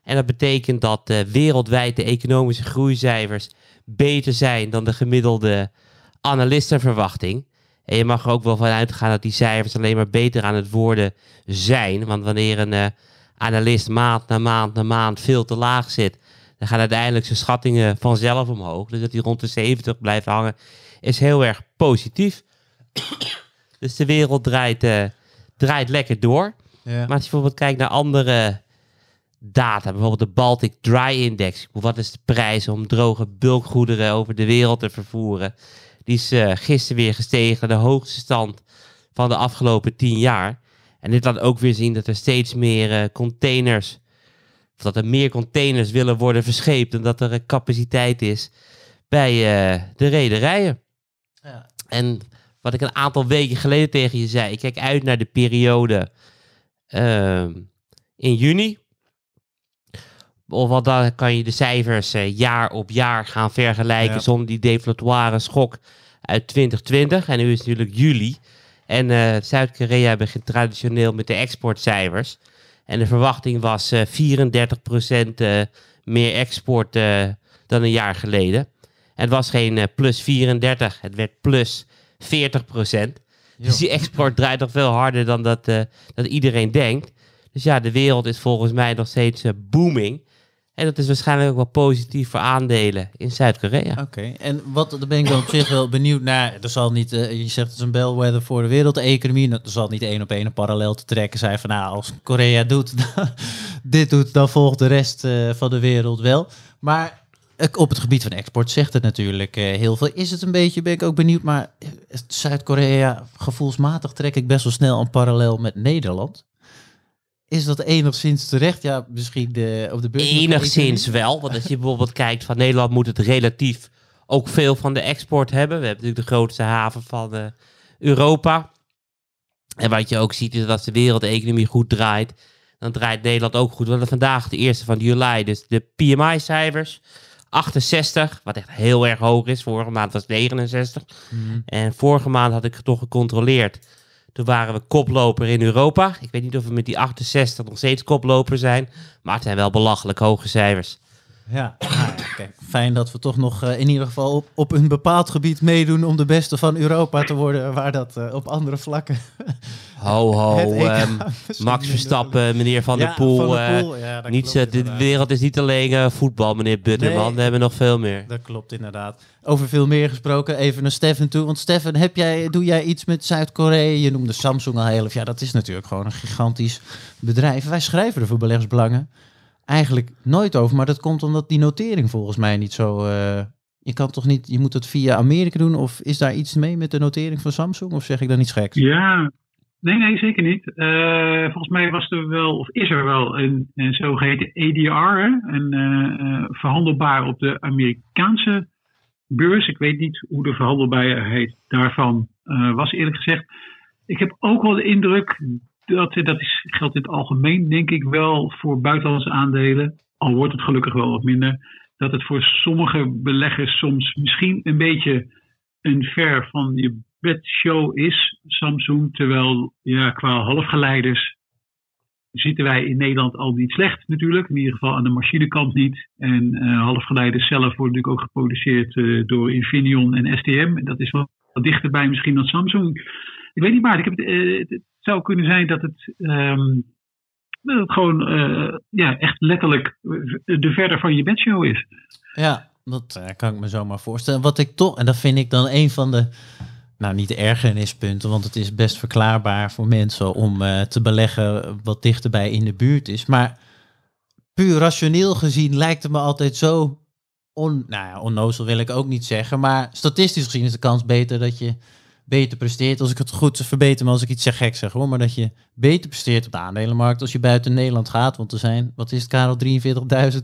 En dat betekent dat eh, wereldwijd de economische groeicijfers beter zijn dan de gemiddelde analistenverwachting. En je mag er ook wel van uitgaan dat die cijfers alleen maar beter aan het worden zijn. Want wanneer een eh, analist maand na maand na maand veel te laag zit, dan gaan uiteindelijk zijn schattingen vanzelf omhoog. Dus dat die rond de 70 blijft hangen, is heel erg positief. dus de wereld draait, eh, draait lekker door. Ja. Maar als je bijvoorbeeld kijkt naar andere data, bijvoorbeeld de Baltic Dry Index. Wat is de prijs om droge bulkgoederen over de wereld te vervoeren? Die is eh, gisteren weer gestegen de hoogste stand van de afgelopen tien jaar. En dit laat ook weer zien dat er steeds meer eh, containers, of dat er meer containers willen worden verscheept en dat er eh, capaciteit is bij eh, de rederijen. Ja. En wat ik een aantal weken geleden tegen je zei, ik kijk uit naar de periode ehm, in juni. Of wat dan kan je de cijfers eh, jaar op jaar gaan vergelijken Ja. zonder die deflatoire schok uit 2020. En nu is het natuurlijk juli. En Zuid-Korea begint traditioneel met de exportcijfers. En de verwachting was eh 34% eh, meer export eh, dan een jaar geleden. En het was geen eh, plus 34, het werd plus 40%. Dus die export draait nog veel harder dan dat, eh, dat iedereen denkt. Dus ja, de wereld is volgens mij nog steeds eh, booming. En dat is waarschijnlijk ook wel positief voor aandelen in Zuid-Korea. Oké, en wat, daar ben ik dan op zich wel benieuwd naar. Er zal niet, eh, je zegt het is een bellwether voor de wereldeconomie. Nou, Er zal niet één op één een parallel te trekken zijn van nou, als Korea doet, dit doet, dan volgt de rest eh, van de wereld wel. Maar eh, op het gebied van export zegt het natuurlijk heel veel. Is het een beetje, ben ik ook benieuwd, maar Zuid-Korea, gevoelsmatig trek ik best wel snel een parallel met Nederland. Is dat enigszins terecht? Ja, misschien de, op de beurs. Enigszins wel. Want als je bijvoorbeeld kijkt van Nederland moet het relatief ook veel van de export hebben. We hebben natuurlijk de grootste haven van eh, Europa. En wat je ook ziet is dat als de wereldeconomie goed draait, dan draait Nederland ook goed. We hadden vandaag de eerste van juli, dus de PMI-cijfers. 68, wat echt heel erg hoog is. Vorige maand was 69. Mhm. En vorige maand had ik het toch gecontroleerd. Toen waren we koploper in Europa. Ik weet niet of we met die 68 nog steeds koploper zijn. Maar het zijn wel belachelijk hoge cijfers. Ja, ja, kijk, fijn dat we toch nog eh, in ieder geval op, op een bepaald gebied meedoen om de beste van Europa te worden, waar dat eh, op andere vlakken. Ho, ho. ehm, Max Verstappen, meneer Van der Poel. Van der eh, Poel, ja, dat niet, klopt de wereld is niet alleen eh, voetbal, meneer Butterman. Nee. We hebben nog veel meer. Dat klopt inderdaad. Over veel meer gesproken, even naar Stefan toe. Want Stefan, heb jij, doe jij iets met Zuid-Korea? Je noemde Samsung al heel. Ja, dat is natuurlijk gewoon een gigantisch bedrijf. Wij schrijven er voor beleggersbelangen eigenlijk nooit over. Maar dat komt omdat die notering volgens mij niet zo... eh, je kan toch niet, je moet het via Amerika doen? Of is daar iets mee met de notering van Samsung? Of zeg ik dan iets geks? Ja, nee, nee, zeker niet. Eh, volgens mij was er wel, of is er wel, een, een zogeheten ADR, hè? een eh, verhandelbaar op de Amerikaanse beurs. Ik weet niet hoe de verhandelbaarheid daarvan was, eerlijk gezegd. Ik heb ook wel de indruk dat, dat is, geldt in het algemeen, denk ik wel, voor buitenlandse aandelen. Al wordt het gelukkig wel wat minder. Dat het voor sommige beleggers soms misschien een beetje een ver van je bedshow is, Samsung. Terwijl ja, qua halfgeleiders zitten wij in Nederland al niet slecht natuurlijk. In ieder geval aan de machinekant niet. En eh, halfgeleiders zelf worden natuurlijk ook geproduceerd eh, door Infineon en STM. En dat is wel wat dichterbij misschien dan Samsung. Ik weet niet maar, ik heb het, eh, zou kunnen zijn dat het, ehm, dat het gewoon eh, ja, echt letterlijk de verder van je bedshow is. Ja, dat kan ik me zomaar voorstellen. Wat ik toch, en dat vind ik dan een van de, nou niet de ergernispunten, want het is best verklaarbaar voor mensen om eh, te beleggen wat dichterbij in de buurt is. Maar puur rationeel gezien lijkt het me altijd zo on, nou ja, onnozel wil ik ook niet zeggen, maar statistisch gezien is de kans beter dat je beter presteert. Als ik het goed verbeter, maar als ik iets zeg gek zeg hoor, maar dat je beter presteert op de aandelenmarkt als je buiten Nederland gaat. Want er zijn, wat is het Karel, 43.000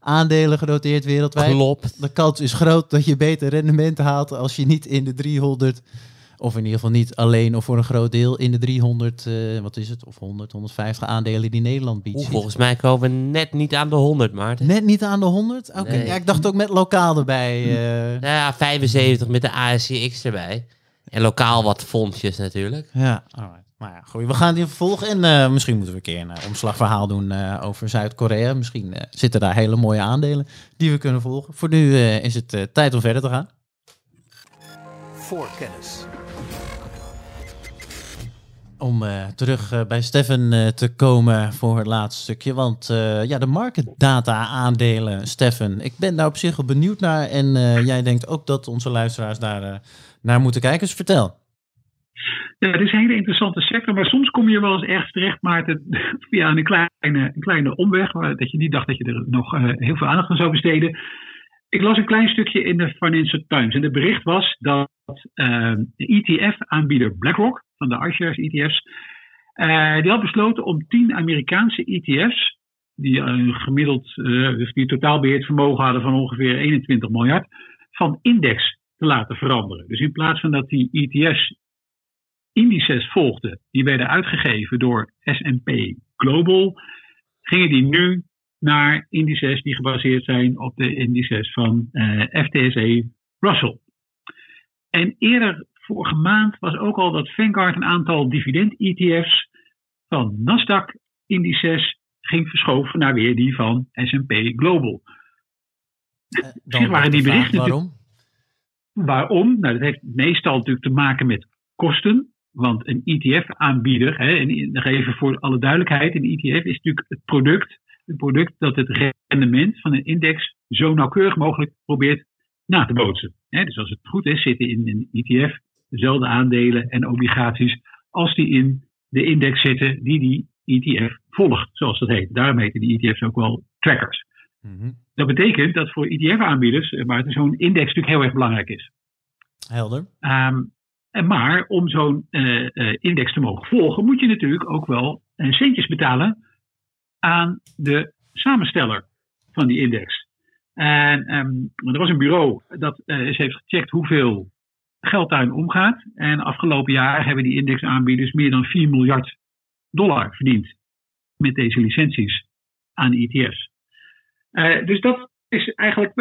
aandelen genoteerd wereldwijd. Klopt. De kans is groot dat je beter rendement haalt als je niet in de 300, of in ieder geval niet alleen of voor een groot deel in de 300, eh, wat is het, of 100, 150 aandelen die Nederland biedt. Oeh, volgens mij komen we net niet aan de 100, Maarten. Net niet aan de 100? Oké, Nee. ja, ik dacht ook met lokaal erbij. eh, Nou ja, 75 met de ASCX erbij. En lokaal wat fondsjes natuurlijk. Ja, alright. Maar ja, goed, we gaan die vervolgen. En eh, misschien moeten we een keer een eh, omslagverhaal doen eh, over Zuid-Korea. Misschien eh, zitten daar hele mooie aandelen die we kunnen volgen. Voor nu eh, is het tijd om verder te gaan. voor kennis. Om eh, terug eh, bij Stefan eh, te komen voor het laatste stukje. Want eh, ja, de market data aandelen, Stefan. Ik ben daar op zich wel benieuwd naar. En eh, jij denkt ook dat onze luisteraars daar eh, naar moeten kijken. Dus vertel. Ja, het is een hele interessante sector, maar soms kom je wel eens ergens terecht, Maarten, via een kleine, een kleine omweg, dat je niet dacht dat je er nog eh, heel veel aandacht aan zou besteden. Ik las een klein stukje in de Financial Times en het bericht was dat eh, de ETF-aanbieder BlackRock, van de iShares ETF's, eh, die had besloten om 10 Amerikaanse ETF's, die een gemiddeld, eh, dus die totaalbeheerd vermogen hadden van ongeveer 21 miljard, van index te laten veranderen. Dus in plaats van dat die ETF's indices volgden, die werden uitgegeven door S&P Global, gingen die nu naar indices die gebaseerd zijn op de indices van eh, FTSE Russell. En eerder vorige maand was ook al dat Vanguard een aantal dividend-ETF's van Nasdaq-indices ging verschoven naar weer die van S&P Global. Misschien waren die berichten Waarom? Waarom? Nou, dat heeft meestal natuurlijk te maken met kosten. Want een ETF-aanbieder, en nog even voor alle duidelijkheid, een ETF is natuurlijk het product, het product dat het rendement van een index zo nauwkeurig mogelijk probeert na te bootsen. Hè, dus als het goed is, zitten in een ETF dezelfde aandelen en obligaties als die in de index zitten die die ETF volgt, zoals dat heet. Daarom heten die ETF's ook wel trackers. Mhm. Dat betekent dat voor ETF-aanbieders, maar zo'n index natuurlijk heel erg belangrijk is. Helder. Ehm, en maar om zo'n eh, eh, index te mogen volgen, moet je natuurlijk ook wel eh, centjes betalen aan de samensteller van die index. En ehm, er was een bureau dat eh, eens heeft gecheckt hoeveel geld daarin omgaat. En afgelopen jaar hebben die indexaanbieders meer dan 4 miljard dollar verdiend met deze licenties aan ETF's. Eh, dus dat is eigenlijk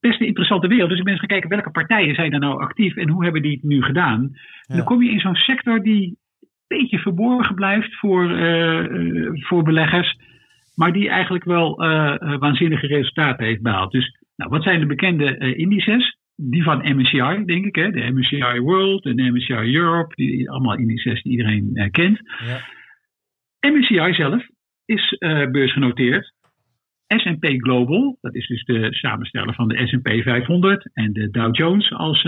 best een interessante wereld. Dus ik ben eens gaan kijken welke partijen zijn er nou actief en hoe hebben die het nu gedaan. En dan kom je in zo'n sector die een beetje verborgen blijft voor, eh, eh, voor beleggers. maar die eigenlijk wel uh, waanzinnige resultaten heeft behaald. Dus nou, wat zijn de bekende indices? Die van MSCI, denk ik. Hè? De MSCI World en de MSCI Europe. Die, allemaal indices die iedereen kent. Ja. MSCI zelf is beursgenoteerd. S&P Global, dat is dus de samensteller van de S&P 500 en de Dow Jones als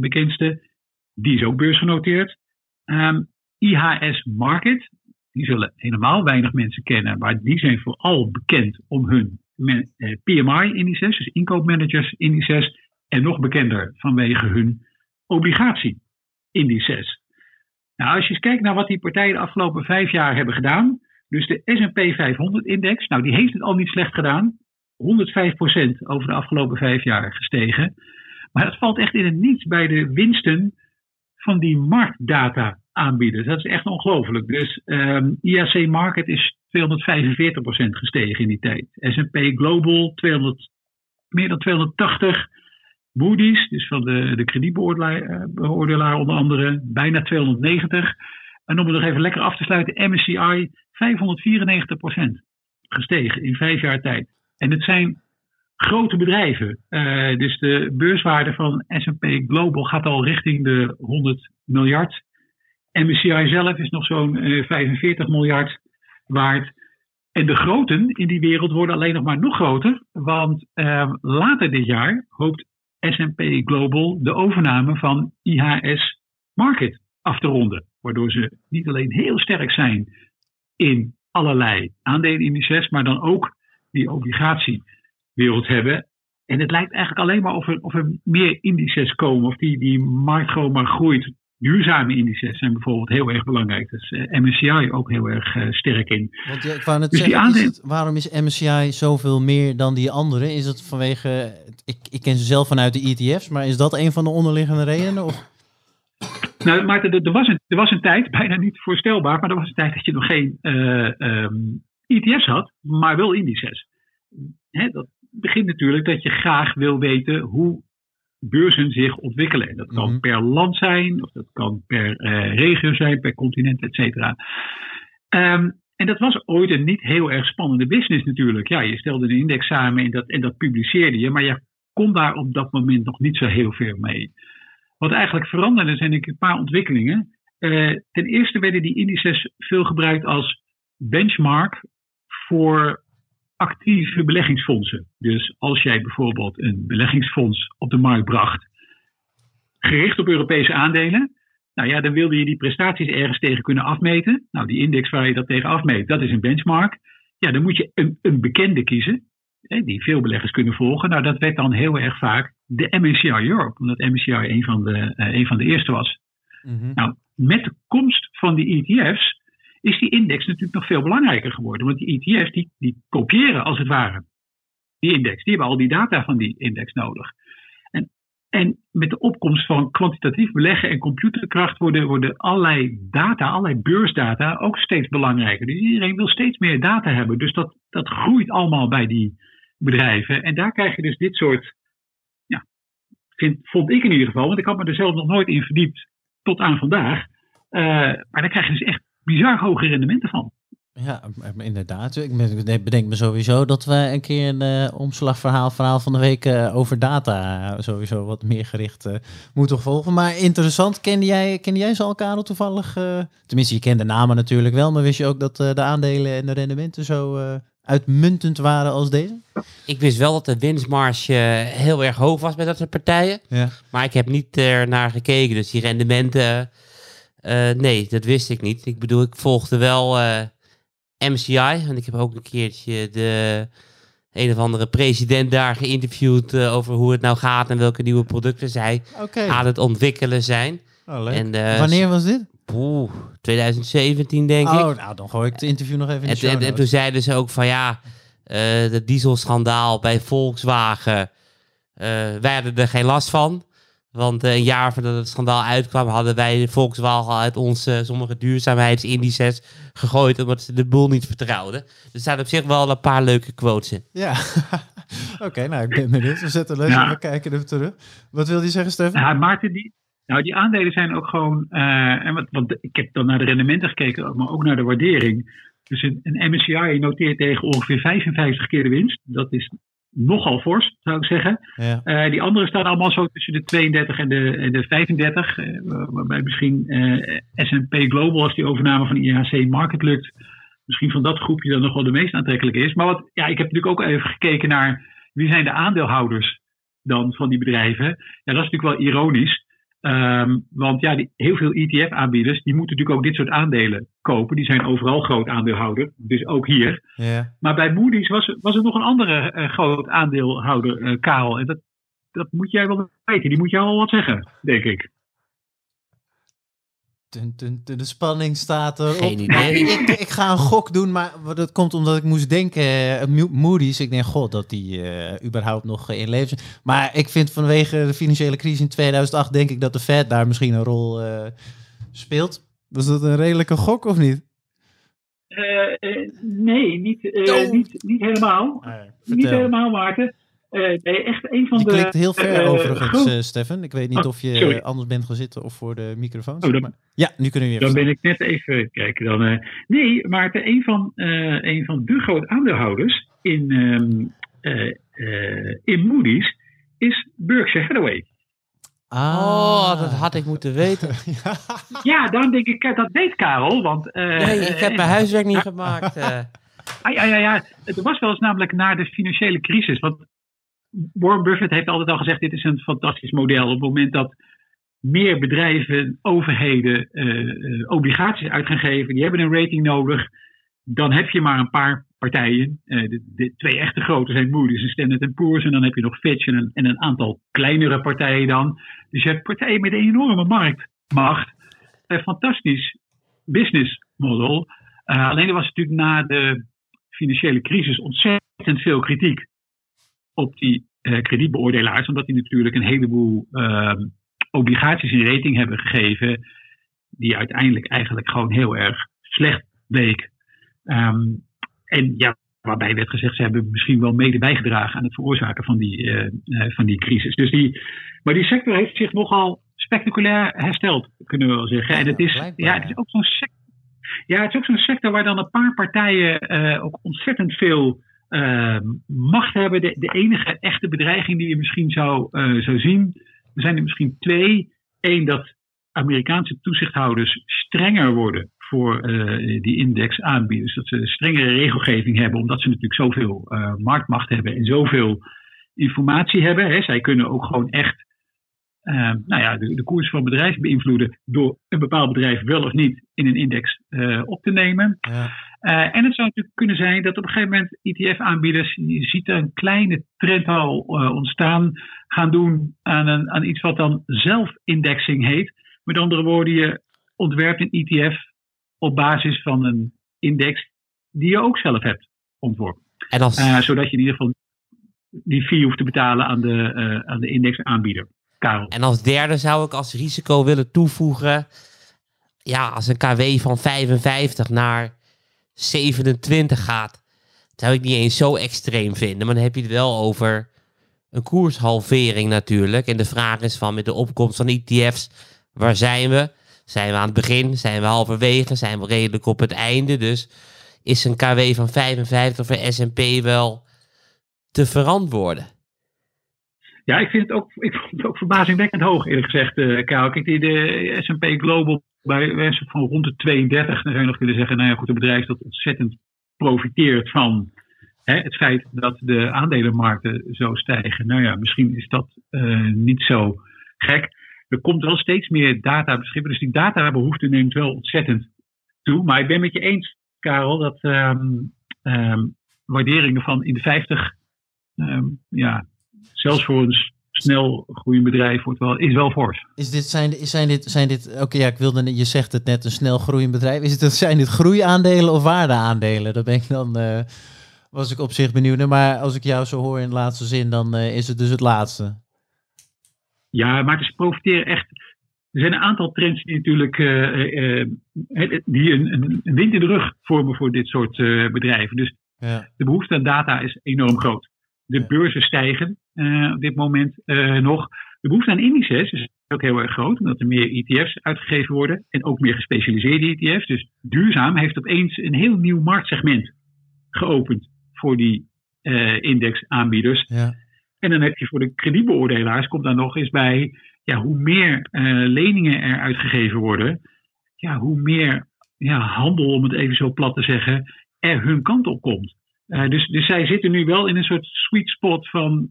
bekendste. Die is ook beursgenoteerd. Um, IHS Market, die zullen helemaal weinig mensen kennen, maar die zijn vooral bekend om hun eh, PMI-indices, dus inkoopmanagers-indices, en nog bekender vanwege hun obligatie-indices. Nou, als je eens kijkt naar wat die partijen de afgelopen vijf jaar hebben gedaan, dus de S&P 500-index, nou die heeft het al niet slecht gedaan, 105% over de afgelopen vijf jaar gestegen. Maar dat valt echt in het niets bij de winsten van die marktdata aanbieders. Dat is echt ongelooflijk. Dus ehm, IAC Market is 245% gestegen in die tijd. S&P Global 200, meer dan 280. Moody's, dus van de, de kredietbeoordelaar eh, onder andere, bijna 290. En om het nog even lekker af te sluiten, MSCI 594% gestegen in vijf jaar tijd. En het zijn grote bedrijven. Uh, dus de beurswaarde van S&P Global gaat al richting de 100 miljard. MSCI zelf is nog zo'n 45 eh, miljard waard. En de groten in die wereld worden alleen nog maar nog groter. Want uh, later dit jaar hoopt SP Global de overname van IHS Market af te ronden. Waardoor ze niet alleen heel sterk zijn in allerlei aandelenindices, maar dan ook die obligatiewereld hebben. En het lijkt eigenlijk alleen maar of er, of er meer indices komen, of die, die markt gewoon maar groeit duurzame indices zijn bijvoorbeeld heel erg belangrijk. Dus uh, eh, MSCI ook heel erg uh, sterk in. Want ja, ik wou net dus zeggen, is het, waarom is MSCI zoveel meer dan die andere? Is het vanwege, ik, ik ken ze zelf vanuit de ETF's, maar is dat een van de onderliggende redenen? Of? Nou, Maarten, er, er, was een, er was een tijd, bijna niet voorstelbaar, maar er was een tijd dat je nog geen um, ETF's had, maar wel indices. Hè, dat begint natuurlijk dat je graag wil weten hoe beurzen zich ontwikkelen. Dat kan mhm. per land zijn, of dat kan per uh, regio zijn, per continent, et cetera. Um, en dat was ooit een niet heel erg spannende business natuurlijk. Ja, je stelde een index samen en dat, en dat publiceerde je, maar je kon daar op dat moment nog niet zo heel veel mee. Wat eigenlijk veranderde zijn een paar ontwikkelingen. Uh, ten eerste werden die indices veel gebruikt als benchmark voor actieve beleggingsfondsen. Dus als jij bijvoorbeeld een beleggingsfonds op de markt bracht, gericht op Europese aandelen, nou ja, dan wilde je die prestaties ergens tegen kunnen afmeten. Nou, die index waar je dat tegen afmeet, dat is een benchmark. Ja, dan moet je een, een bekende kiezen, die veel beleggers kunnen volgen. Nou, dat werd dan heel erg vaak de MSCI Europe, omdat MSCI een van de, uh, een van de eerste was. Mhm. Nou, met de komst van die ETF's is die index natuurlijk nog veel belangrijker geworden. Want die ETF's die, die kopiëren als het ware die index. Die hebben al die data van die index nodig. En, en met de opkomst van kwantitatief beleggen en computerkracht worden, worden allerlei data, allerlei beursdata ook steeds belangrijker. Dus iedereen wil steeds meer data hebben. Dus dat, dat groeit allemaal bij die bedrijven. En daar krijg je dus dit soort, vind, vond ik in ieder geval, want ik had me er zelf nog nooit in verdiept tot aan vandaag. Uh, maar dan krijg je dus echt bizar hoge rendementen van. Ja, inderdaad. Ik bedenk me sowieso dat we een keer een uh, omslagverhaal verhaal van de week uh, over data sowieso wat meer gericht moeten volgen. Maar interessant, kende jij, kende jij ze al, Karel, toevallig? tenminste, je kent de namen natuurlijk wel, maar wist je ook dat de aandelen en de rendementen zo uitmuntend waren als deze? Ik wist wel dat de winstmarge heel erg hoog was bij dat soort partijen. Ja. Maar ik heb niet er naar gekeken, dus die rendementen uh, nee, dat wist ik niet. Ik bedoel, ik volgde wel uh, eh, MCI. En ik heb ook een keertje de een of andere president daar geïnterviewd uh, over hoe het nou gaat en welke nieuwe producten zij okay. aan het ontwikkelen zijn. Oh. En, Wanneer was dit? Oeh, 2017 denk oh, ik. Oh, nou dan gooi ik het interview nog even in de en, en, toen zeiden ze ook van ja, de dieselschandaal bij Volkswagen, wij hadden er geen last van. Want uh, een jaar voordat het schandaal uitkwam, hadden wij Volkswagen uit onze sommige duurzaamheidsindices gegooid, omdat ze de boel niet vertrouwden. Er staan op zich wel een paar leuke quotes in. Ja, oké, nou ik ben benieuwd. We zetten leuk ja. we kijken even terug. Wat wil je zeggen, Stefan? Ja, Maarten, die, nou, die aandelen zijn ook gewoon, uh, en wat, want ik heb dan naar de rendementen gekeken, maar ook naar de waardering. Dus een, een MSCI noteert tegen ongeveer 55 keer de winst. Dat is nogal fors, zou ik zeggen. Ja. Eh, die andere staan allemaal zo tussen de 32 en de, en de 35. eh, waarbij misschien eh S&P Global, als die overname van IHC Market lukt, misschien van dat groepje dan nog wel de meest aantrekkelijke is. Maar wat, ja, ik heb natuurlijk ook even gekeken naar wie zijn de aandeelhouders dan van die bedrijven. Ja, dat is natuurlijk wel ironisch. Ehm, want ja, die, heel veel ETF-aanbieders, die moeten natuurlijk ook dit soort aandelen kopen. Die zijn overal groot aandeelhouder, dus ook hier. Maar bij Moody's was, was er nog een andere eh, groot aandeelhouder, eh, Karel. En dat, dat moet jij wel weten. Die moet jou al wat zeggen, denk ik. Dun, dun, dun, de spanning staat erop. Geen idee. ik, ik ga een gok doen, maar dat komt omdat ik moest denken, eh, Mo- Moody's, ik denk, god, dat die eh, überhaupt nog eh, in leven is. Maar ik vind vanwege de financiële crisis in 2008, denk ik dat de Fed daar misschien een rol eh, speelt. Was dat een redelijke gok of niet? nee, niet, Oh. niet, niet helemaal. Niet Vertel. helemaal, Maarten. Eh, nee, echt een van Je de... klikt heel ver eh, overigens, eh, Stefan. Ik weet niet Oh, of je sorry. anders bent gaan zitten of voor de microfoon. Oh, Ja, nu kunnen we je Dan verstaan. ben ik net even kijken. Dan, eh, nee, maar een van, eh, een van de grote aandeelhouders in, ehm, eh, eh, in Moody's is Berkshire Hathaway. Oh, dat had ik moeten weten. Ja, daarom denk ik, dat weet Karel. Want, eh, Nee, ik heb mijn huiswerk niet gemaakt. Ah, ja, ja, ja. Het was wel eens namelijk na de financiële crisis. Want Warren Buffett heeft altijd al gezegd: dit is een fantastisch model. Op het moment dat meer bedrijven, overheden eh, eh, obligaties uit gaan geven, die hebben een rating nodig. Dan heb je maar een paar partijen. Eh, de, twee echte grote zijn Moody's en Standard Poor's. En dan heb je nog Fitch en een, en een aantal kleinere partijen dan. Dus je hebt partijen met een enorme marktmacht. Een fantastisch business model. Alleen er was natuurlijk na de financiële crisis ontzettend veel kritiek op die eh, kredietbeoordelaars, omdat die natuurlijk een heleboel ehm, obligaties in rating hebben gegeven, die uiteindelijk eigenlijk gewoon heel erg slecht bleek. Ehm, en ja, waarbij werd gezegd, ze hebben misschien wel mede bijgedragen aan het veroorzaken van die, eh, eh, van die crisis. Dus die, maar die sector heeft zich nogal spectaculair hersteld, kunnen we wel zeggen. En het is, blijkbaar, ja, het is ook zo'n sector. Ja, het is ook zo'n sector waar dan een paar partijen ook ontzettend veel eh, macht hebben. De, de enige echte bedreiging die je misschien zou, eh, zou zien, er zijn er misschien twee. Eén, dat Amerikaanse toezichthouders strenger worden voor eh, die indexaanbieders. Dat ze strengere regelgeving hebben, omdat ze natuurlijk zoveel eh, marktmacht hebben en zoveel informatie hebben. Hè. Zij kunnen ook gewoon echt eh, nou ja, de, de koers van bedrijven beïnvloeden door een bepaald bedrijf wel of niet in een index op te nemen. Ja. Eh, en het zou natuurlijk kunnen zijn dat op een gegeven moment ETF-aanbieders, je ziet er een kleine trend al eh, ontstaan, gaan doen aan, een, aan iets wat dan zelfindexing heet. Met andere woorden, je ontwerpt een ETF op basis van een index die je ook zelf hebt ontworpen. En als, Eh, zodat je in ieder geval die fee hoeft te betalen aan de, aan de indexaanbieder. Karel. en als derde zou ik als risico willen toevoegen. Ja, als een KW van 55 naar 27 gaat, zou ik niet eens zo extreem vinden. Maar dan heb je het wel over een koershalvering natuurlijk. En de vraag is van met de opkomst van ETF's, waar zijn we? Zijn we aan het begin? Zijn we halverwege? Zijn we redelijk op het einde? Dus is een KW van 55 voor S&P wel te verantwoorden? Ja, ik vind het ook, ik vond het ook verbazingwekkend hoog, eerlijk gezegd, Karel. Kijk, die, de S&P Global bij wijze van rond de 32, dan zou je nog willen zeggen, nou ja, goed, een bedrijf dat ontzettend profiteert van hè, het feit dat de aandelenmarkten zo stijgen. Nou ja, misschien is dat eh, niet zo gek. Er komt wel steeds meer data beschikbaar, dus die databehoefte neemt wel ontzettend toe. Maar ik ben met je eens, Karel, dat ehm, ehm, waarderingen van in de 50, ehm, ja, zelfs voor een s- snel groeiend bedrijf wordt wel, is wel fors. Is dit, zijn, zijn dit, zijn dit oké, ja, ik wilde, je zegt het net, een snel groeiend bedrijf. Is het, zijn dit groeiaandelen of waardeaandelen? Daar ben ik dan, eh, was ik op zich benieuwd. Maar als ik jou zo hoor in de laatste zin, dan eh, is het dus het laatste. Ja, maar ze profiteren echt. Er zijn een aantal trends die natuurlijk eh, die een, een, wind in de rug vormen voor dit soort bedrijven. Dus Ja. de behoefte aan data is enorm groot. De beurzen stijgen op dit moment eh, nog. De behoefte aan indices is ook heel erg groot, omdat er meer ETF's uitgegeven worden en ook meer gespecialiseerde ETF's. Dus duurzaam heeft opeens een heel nieuw marktsegment geopend voor die uh, indexaanbieders. Ja. En dan heb je voor de kredietbeoordelaars, komt dan nog eens bij, ja, hoe meer uh, leningen er uitgegeven worden, ja, hoe meer ja, handel, om het even zo plat te zeggen, er hun kant op komt. Uh, dus, dus zij zitten nu wel in een soort sweet spot van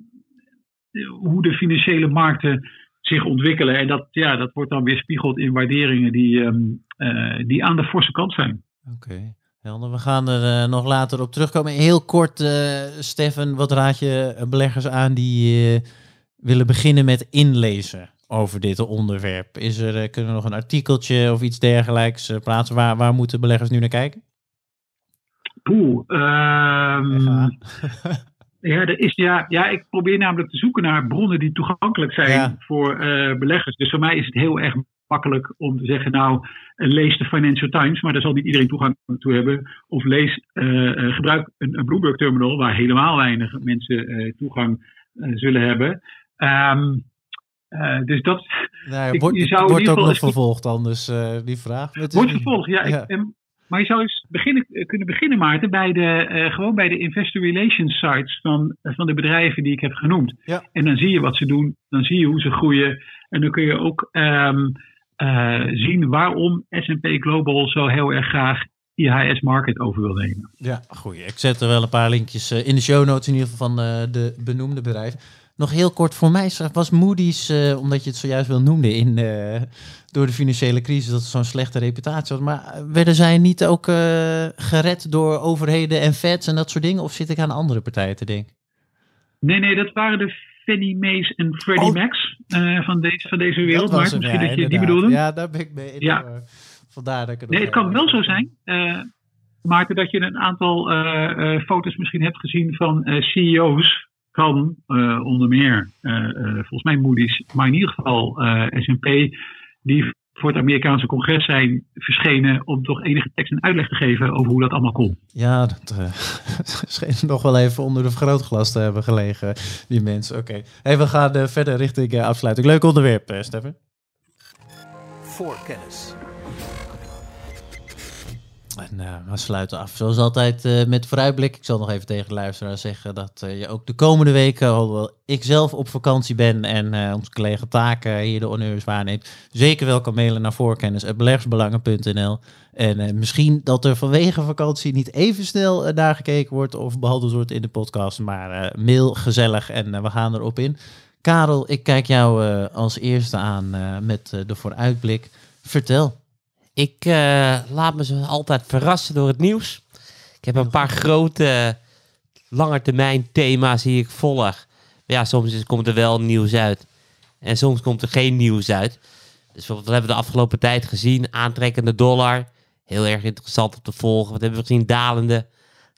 hoe de financiële markten zich ontwikkelen. En dat, ja, dat wordt dan weer spiegeld in waarderingen die, um, uh, die aan de forse kant zijn. Oké. Okay. Helder, we gaan er uh, nog later op terugkomen. Heel kort, uh, Stefan, wat raad je beleggers aan die willen beginnen met inlezen over dit onderwerp? Is er, kunnen we nog een artikeltje of iets dergelijks plaatsen? Waar, waar moeten beleggers nu naar kijken? Poeh, um, Ja, er is, ja, ja, ik probeer namelijk te zoeken naar bronnen die toegankelijk zijn ja. voor uh, beleggers. Dus voor mij is het heel erg makkelijk om te zeggen, nou, lees de Financial Times, maar daar zal niet iedereen toegang toe hebben. Of lees, uh, uh, gebruik een, een Bloomberg terminal, waar helemaal weinig mensen toegang zullen hebben. Um, dus dat. Nou, wordt, ik, je zou wordt ook nog vervolgd, anders die vraag. Wordt vervolgd, ja. ja. Ik, maar je zou eens beginnen, kunnen beginnen, Maarten, bij de, uh, gewoon bij de investor relations sites van, van de bedrijven die ik heb genoemd. Ja. En dan zie je wat ze doen, dan zie je hoe ze groeien. En dan kun je ook um, uh, zien waarom S&P Global zo heel erg graag IHS Market over wil nemen. Ja, goed. Ik zet er wel een paar linkjes in de show notes in ieder geval van de benoemde bedrijven. Nog heel kort voor mij was Moody's, uh, omdat je het zojuist wel noemde, in, uh, door de financiële crisis, dat het zo'n slechte reputatie had. Maar werden zij niet ook uh, gered door overheden en Feds en dat soort dingen? Of zit ik aan andere partijen te denken? Nee, nee, dat waren de Fannie Mae's en Freddie oh. Macs van, deze, van deze wereld. Maar misschien ja, dat je die bedoelde. Ja, daar ben ik mee. Ja. Vandaar dat ik het nee, het kan wel zo zijn. Maarten, dat je een aantal foto's misschien hebt gezien van CEO's kan uh, onder meer, uh, uh, volgens mij Moody's, maar in ieder geval S&P, die voor het Amerikaanse congres zijn verschenen om toch enige tekst en uitleg te geven over hoe dat allemaal kon. Ja, dat scheen nog wel even onder de vergrootglas te hebben gelegen, die mensen. Oké, okay. hey, we gaan verder richting afsluiting. Leuk onderwerp, Stefan. Voor kennis. En uh, we sluiten af, zoals altijd, uh, met vooruitblik. Ik zal nog even tegen de luisteraar zeggen dat uh, je ook de komende weken, hoewel ik zelf op vakantie ben en onze collega Taken hier de honneurs waarneemt, zeker wel kan mailen naar voorkennis.beleggersbelangen.nl. En misschien dat er vanwege vakantie niet even snel naar gekeken wordt of behandeld wordt in de podcast, maar mail gezellig en we gaan erop in. Karel, ik kijk jou als eerste aan met de vooruitblik. Vertel. Ik uh, laat me zo altijd verrassen door het nieuws. Ik heb een paar grote langetermijn thema's die ik volg. Ja, soms komt er wel nieuws uit. En soms komt er geen nieuws uit. Dus wat hebben we de afgelopen tijd gezien? Aantrekkende dollar. Heel erg interessant om te volgen. Wat hebben we gezien? Dalende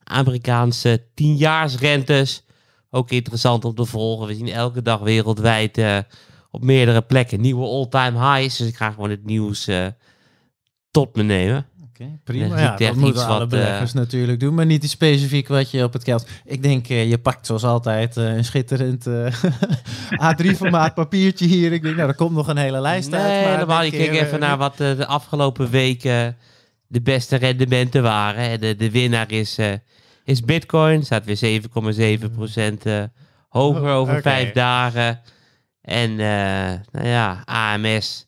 Amerikaanse tienjaarsrentes. Ook interessant om te volgen. We zien elke dag wereldwijd uh, op meerdere plekken nieuwe all-time highs. Dus ik ga gewoon het nieuws uh, tot me nemen. Okay, prima. Ja, dat moeten alle beleggers uh, natuurlijk doen, maar niet specifiek wat je op het geld. Ik denk, uh, je pakt zoals altijd uh, een schitterend A3-formaat papiertje hier. Ik denk, nou, er komt nog een hele lijst nee, uit. Nee, normaal. Ik kijk even naar wat de afgelopen weken de beste rendementen waren. De, de winnaar is, is Bitcoin, staat weer 7,7% hoger oh, over okay. vijf dagen. En nou ja, AMS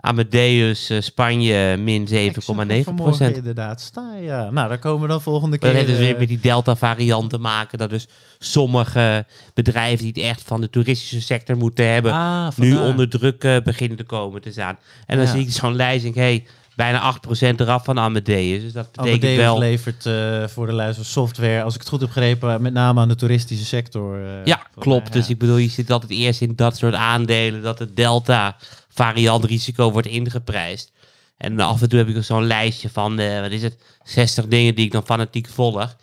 Amadeus uh, Spanje min 7,9 procent. inderdaad staan, ja. Nou, daar komen we dan volgende keer. Dat heeft dus weer met die Delta-variant te maken. Dat dus sommige bedrijven die het echt van de toeristische sector moeten hebben... Ah, nu onder druk uh, beginnen te komen te staan. En dan ja. zie ik zo'n lijst en hey, bijna 8% eraf van Amadeus. Dus dat betekent Amadeus wel... levert uh, voor de luister software, als ik het goed heb begrepen, met name aan de toeristische sector. Ja, klopt. Mij, ja. Dus ik bedoel, je zit altijd eerst in dat soort aandelen, dat het Delta variant risico wordt ingeprijsd. En af en toe heb ik zo'n lijstje van, uh, wat is het, 60 dingen die ik dan fanatiek volg.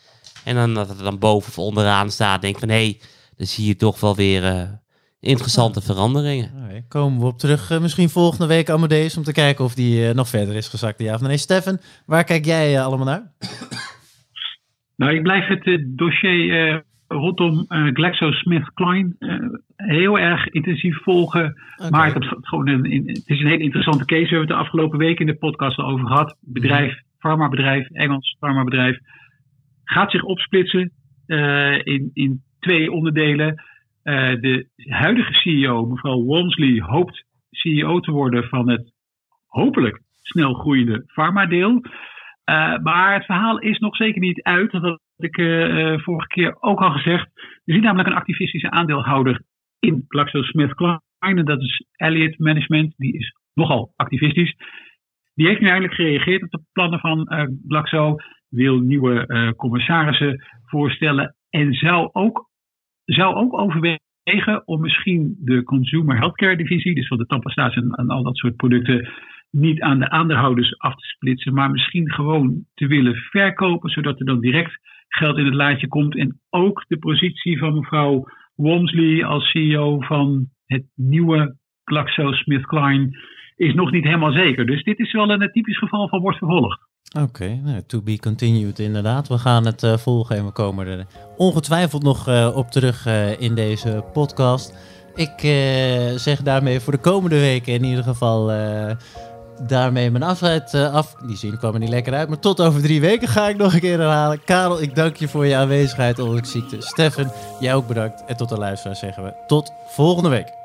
En dan dat het dan boven of onderaan staat, denk ik van, hé, hey, dan zie je toch wel weer uh, interessante veranderingen. Okay, komen we op terug, uh, misschien volgende week Amadeus, om te kijken of die nog verder is gezakt. Ja of nee, Stefan, waar kijk jij allemaal naar? Nou, ik blijf het dossier rondom uh, GlaxoSmithKline uh, heel erg intensief volgen. Maar het gewoon een, in- het is een hele interessante case. We hebben het de afgelopen week in de podcast al over gehad. Bedrijf, farmabedrijf, Engels farmabedrijf, gaat zich opsplitsen eh, in, in twee onderdelen. De huidige CEO, mevrouw Walmsley, hoopt CEO te worden van het hopelijk snel groeiende farmadeel. Maar het verhaal is nog zeker niet uit. Dat ik eh, vorige keer ook al gezegd. Er zit namelijk een activistische aandeelhouder in GlaxoSmithKline. En dat is Elliott Management. Die is nogal activistisch. Die heeft nu eindelijk gereageerd op de plannen van eh, Glaxo. Wil nieuwe commissarissen voorstellen. En zou ook, zou ook overwegen om misschien de Consumer Healthcare divisie, dus van de tandpasta's en, en al dat soort producten, niet aan de aandeelhouders af te splitsen, maar misschien gewoon te willen verkopen, zodat er dan direct geld in het laadje komt. En ook de positie van mevrouw Walmsley als CEO van het nieuwe GlaxoSmithKline is nog niet helemaal zeker. Dus dit is wel een typisch geval van wordt vervolgd. Oké, nou, to be continued inderdaad. We gaan het eh, volgen en we komen er ongetwijfeld nog eh, op terug eh, in deze podcast. Ik eh, zeg daarmee voor de komende weken in ieder geval eh, daarmee mijn afscheid eh, af. Die zin kwam er niet lekker uit, maar tot over drie weken ga ik nog een keer herhalen. Karel, ik dank je voor je aanwezigheid ondanks ziekte. Steffen, jij ook bedankt. En tot de luisteraars zeggen we tot volgende week.